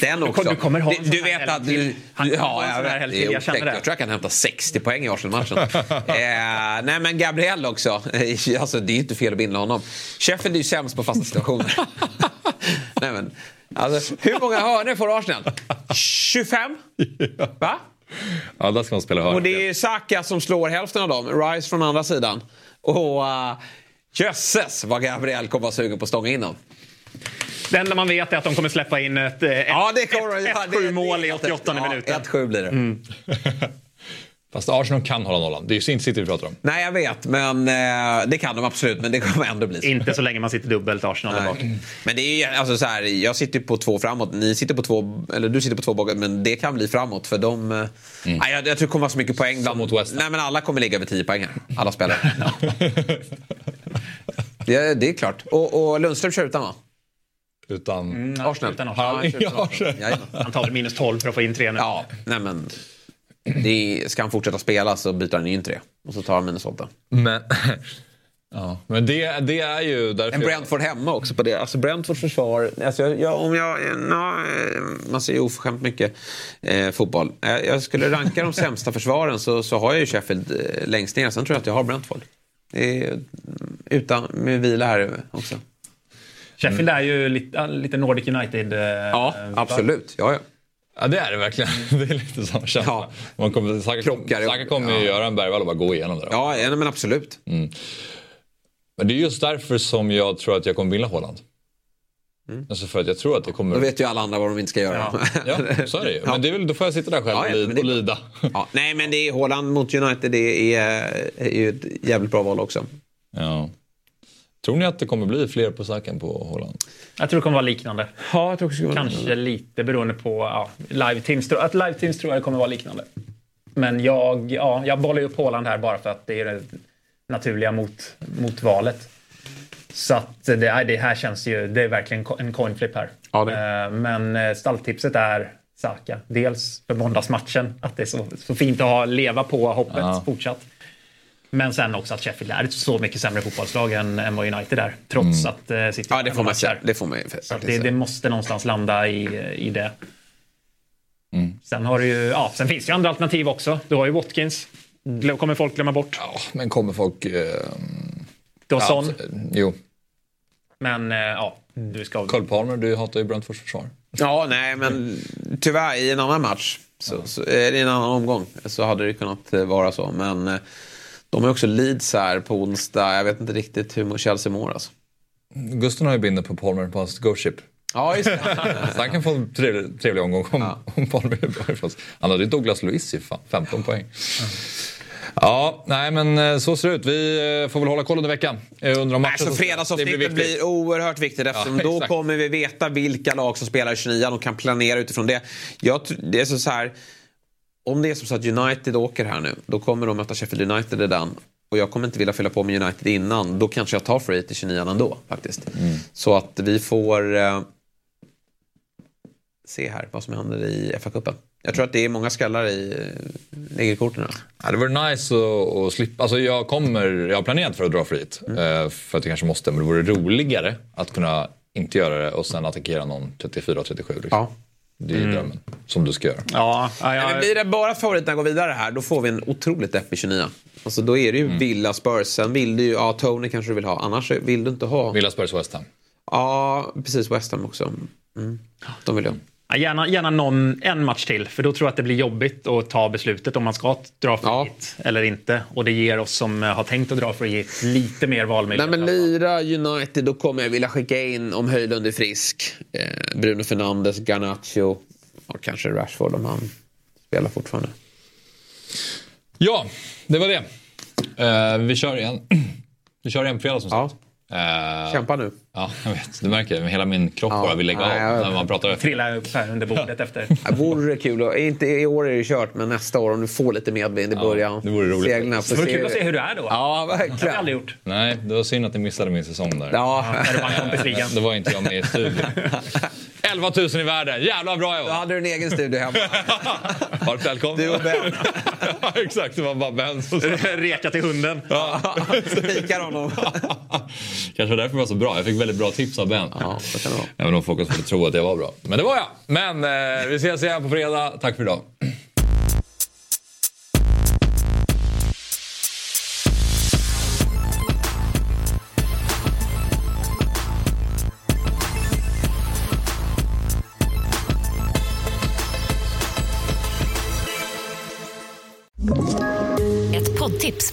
Den också. du kommer ha du, du vet att du... Han ja, jag vet. Det till, jag känner det. Jag tror jag kan hämta 60 poäng i Arsenal-matchen. eh, nej men Gabriel också. alltså, det är inte fel att binda honom. Sheffield är ju sämst på fasta situationer. nej, men, alltså, hur många hörnor får Arsenal? 25? Va? Ja, där ska man spela hörn. Och det är Saka som slår hälften av dem. Rice från andra sidan. Och uh, jösses vad Gabriel kommer vara sugen på att stånga in dem. Det enda man vet är att de kommer släppa in ett, eh, ett, Ja, det kommer ett, mål i helt 88 efter. minuten. Ja, 1-7 blir det. Fast Arsenal kan hålla nollan. Det är ju sin City vi pratar om. Nej, jag vet. Men eh, det kan de absolut. Men det kommer ändå bli så. Inte så länge man sitter dubbelt Arsenal där bak. Men det är ju, alltså så här, jag sitter på två framåt, ni sitter på två, eller du sitter på två bakåt, men det kan bli framåt för de... eh, Nej, jag, jag tror det kommer vara så mycket poäng. Bland, mot West nej, men alla kommer ligga över 10 poäng här. Alla spelare. det, det är klart. Och, och Lundström kör utan va? Utan... Arsenal. Utan Arsenal. ja, Arsenal. Han tar väl minus 12 för att få in tre nu. Ja, nej men... Det är, ska han fortsätta spela så byter han in tre. Och så tar han 8. Men, ja, men det, det är ju därför... En Brentford hemma också på det. Alltså Brentfords försvar. Alltså jag, jag, om jag, ja, man ser ju oförskämt mycket eh, fotboll. Jag, jag skulle ranka de sämsta försvaren så, så har jag ju Sheffield eh, längst ner. Sen tror jag att jag har Brentford. Det är, utan, med vila här också. Sheffield är ju lite, lite Nordic United. eh, Ja, eh, absolut. Ja, ja. Ja, det är det verkligen. Det är lite samma känsla. Ja. Man kommer, Saka, Krockar. Saka kommer ju Ja. göra en Bergvall och bara gå igenom det. då. Ja, ja, men absolut. Men det är just därför som jag tror att jag kommer vinna Håland. Alltså för att jag tror att det kommer... Då vet ju alla andra vad de inte ska göra. Ja, så är det ju. Men det är väl, då får jag sitta där själv Ja, ja, och, det- och lida. Ja, nej, men det är Haaland mot United. Det är, är ju ett jävligt bra val också. Ja. Tror ni att det kommer bli fler på saken på Håland? Jag tror det kommer vara liknande. Ja, jag tror också det ska vara Kanske lite beroende på ja, live teams. Att live teams tror jag kommer vara liknande. Men jag, ja, jag bollar ju upp Håland här bara för att det är det naturliga mot, mot valet. Så att det, det här känns ju, det är verkligen en coin flip här. Ja, det. Eh, Men eh, stalltipset är Saka. Dels för måndagsmatchen, att det är så, så fint att ha, leva på hoppet Ja. fortsatt. Men sen också att Sheffield är ett så mycket sämre fotbollslag än, än vad United är. Trots att uh, City Ja, det får man säga. Det får man ju Så det, det måste någonstans landa i, i det. Mm. Sen, har du ju, ja, sen finns det ju andra alternativ också. Du har ju Watkins. Kommer folk glömma bort. Ja, men kommer folk... Eh, Du har ja, Son. så- Jo. Men eh, ja, du ska... Cole Palmer, du hatar ju Brentfords försvar. Ja, nej, men tyvärr i en annan match, så, så, är det i en annan omgång, så hade det kunnat eh, vara så. Men eh, de har också Leeds här på onsdag. Jag vet inte riktigt hur Chelsea mår alltså. Gusten har ju binder på Palmer på hans Ghost. Ja, just det. Så han kan få en trevlig, trevlig omgång om, om Palmer är bra ifrån sig. Han hade ju Douglas Luiz i fan, 15 poäng. Ja, nej men eh, så ser det ut. Vi eh, får väl hålla koll under veckan. Jag undrar om matchen Alltså fredagsavsnittet blir, blir oerhört viktigt eftersom Ja, då kommer vi veta vilka lag som spelar i 29 och kan planera utifrån det. Jag, det är så, så här, om det är som så att United åker här nu, då kommer de möta Sheffield United den. Och jag kommer inte vilja fylla på med United innan. Då kanske jag tar free till 29 ändå faktiskt. Mm. Så att vi får eh, se här vad som händer i FA-cupen. Jag tror att det är många skallar i eh, ligger i korten. här. Ja, det vore nice att, att slippa. Alltså jag, kommer, jag har planerat för att dra fritt. Mm. eh, För att jag kanske måste. Men det vore roligare att kunna inte göra det och sen attackera någon 34-37. Liksom. Ja. Det är ju drömmen. Som du ska göra. Ja, ja, Men ja, blir det bara favoriterna går vidare här, då får vi en otroligt deppig 29. Alltså då är det ju Villa Spurs. Sen vill du ju, ja Tony kanske du vill ha. Annars vill du inte ha. Villa Spurs West Ham. Ja, precis. West Ham också. Mm. De vill jag. Ja, Gärna, gärna någon, en match till, för då tror jag att det blir jobbigt att ta beslutet om man ska dra för Ja. hit eller inte. Och det ger oss som eh, har tänkt att dra för hit lite mer Nej valmöjligheter. men lira United, då kommer jag vilja skicka in om Höjlund är frisk. Eh, Bruno Fernandes, Garnacho och kanske Rashford om han spelar fortfarande. Ja, det var det. Eh, vi kör igen. Vi kör igen på fredag som Ja, sagt. Eh, kämpa nu. Ja, jag vet. Du märker, hela min kropp Ja. bara vill lägga Nej, av när man pratar. Trilla upp här under bordet efter. Det vore kul. Och, inte i år är det kört, men nästa år om du får lite medvind i början. det vore roligt. Seglarna Det vore kul att se hur det är då. Ja, Det har vi verkligen. aldrig gjort. Nej, det var synd att ni missade min säsong där. Ja, du kompisligan. Då var inte jag med i studion. 11 000 i världen, jävla bra jag då var. hade du en egen studio hemma. Varmt välkommen. Du och Ben. ja, exakt, det var bara Ben som. Reka till hunden. Spikar honom. Kanske därför det var så bra. Jag fick väldigt bra tips av Ben. Ja, så kan det vara. Även om folk skulle tro att jag var bra. Men det var jag. Men eh, vi ses igen på fredag. Tack för idag.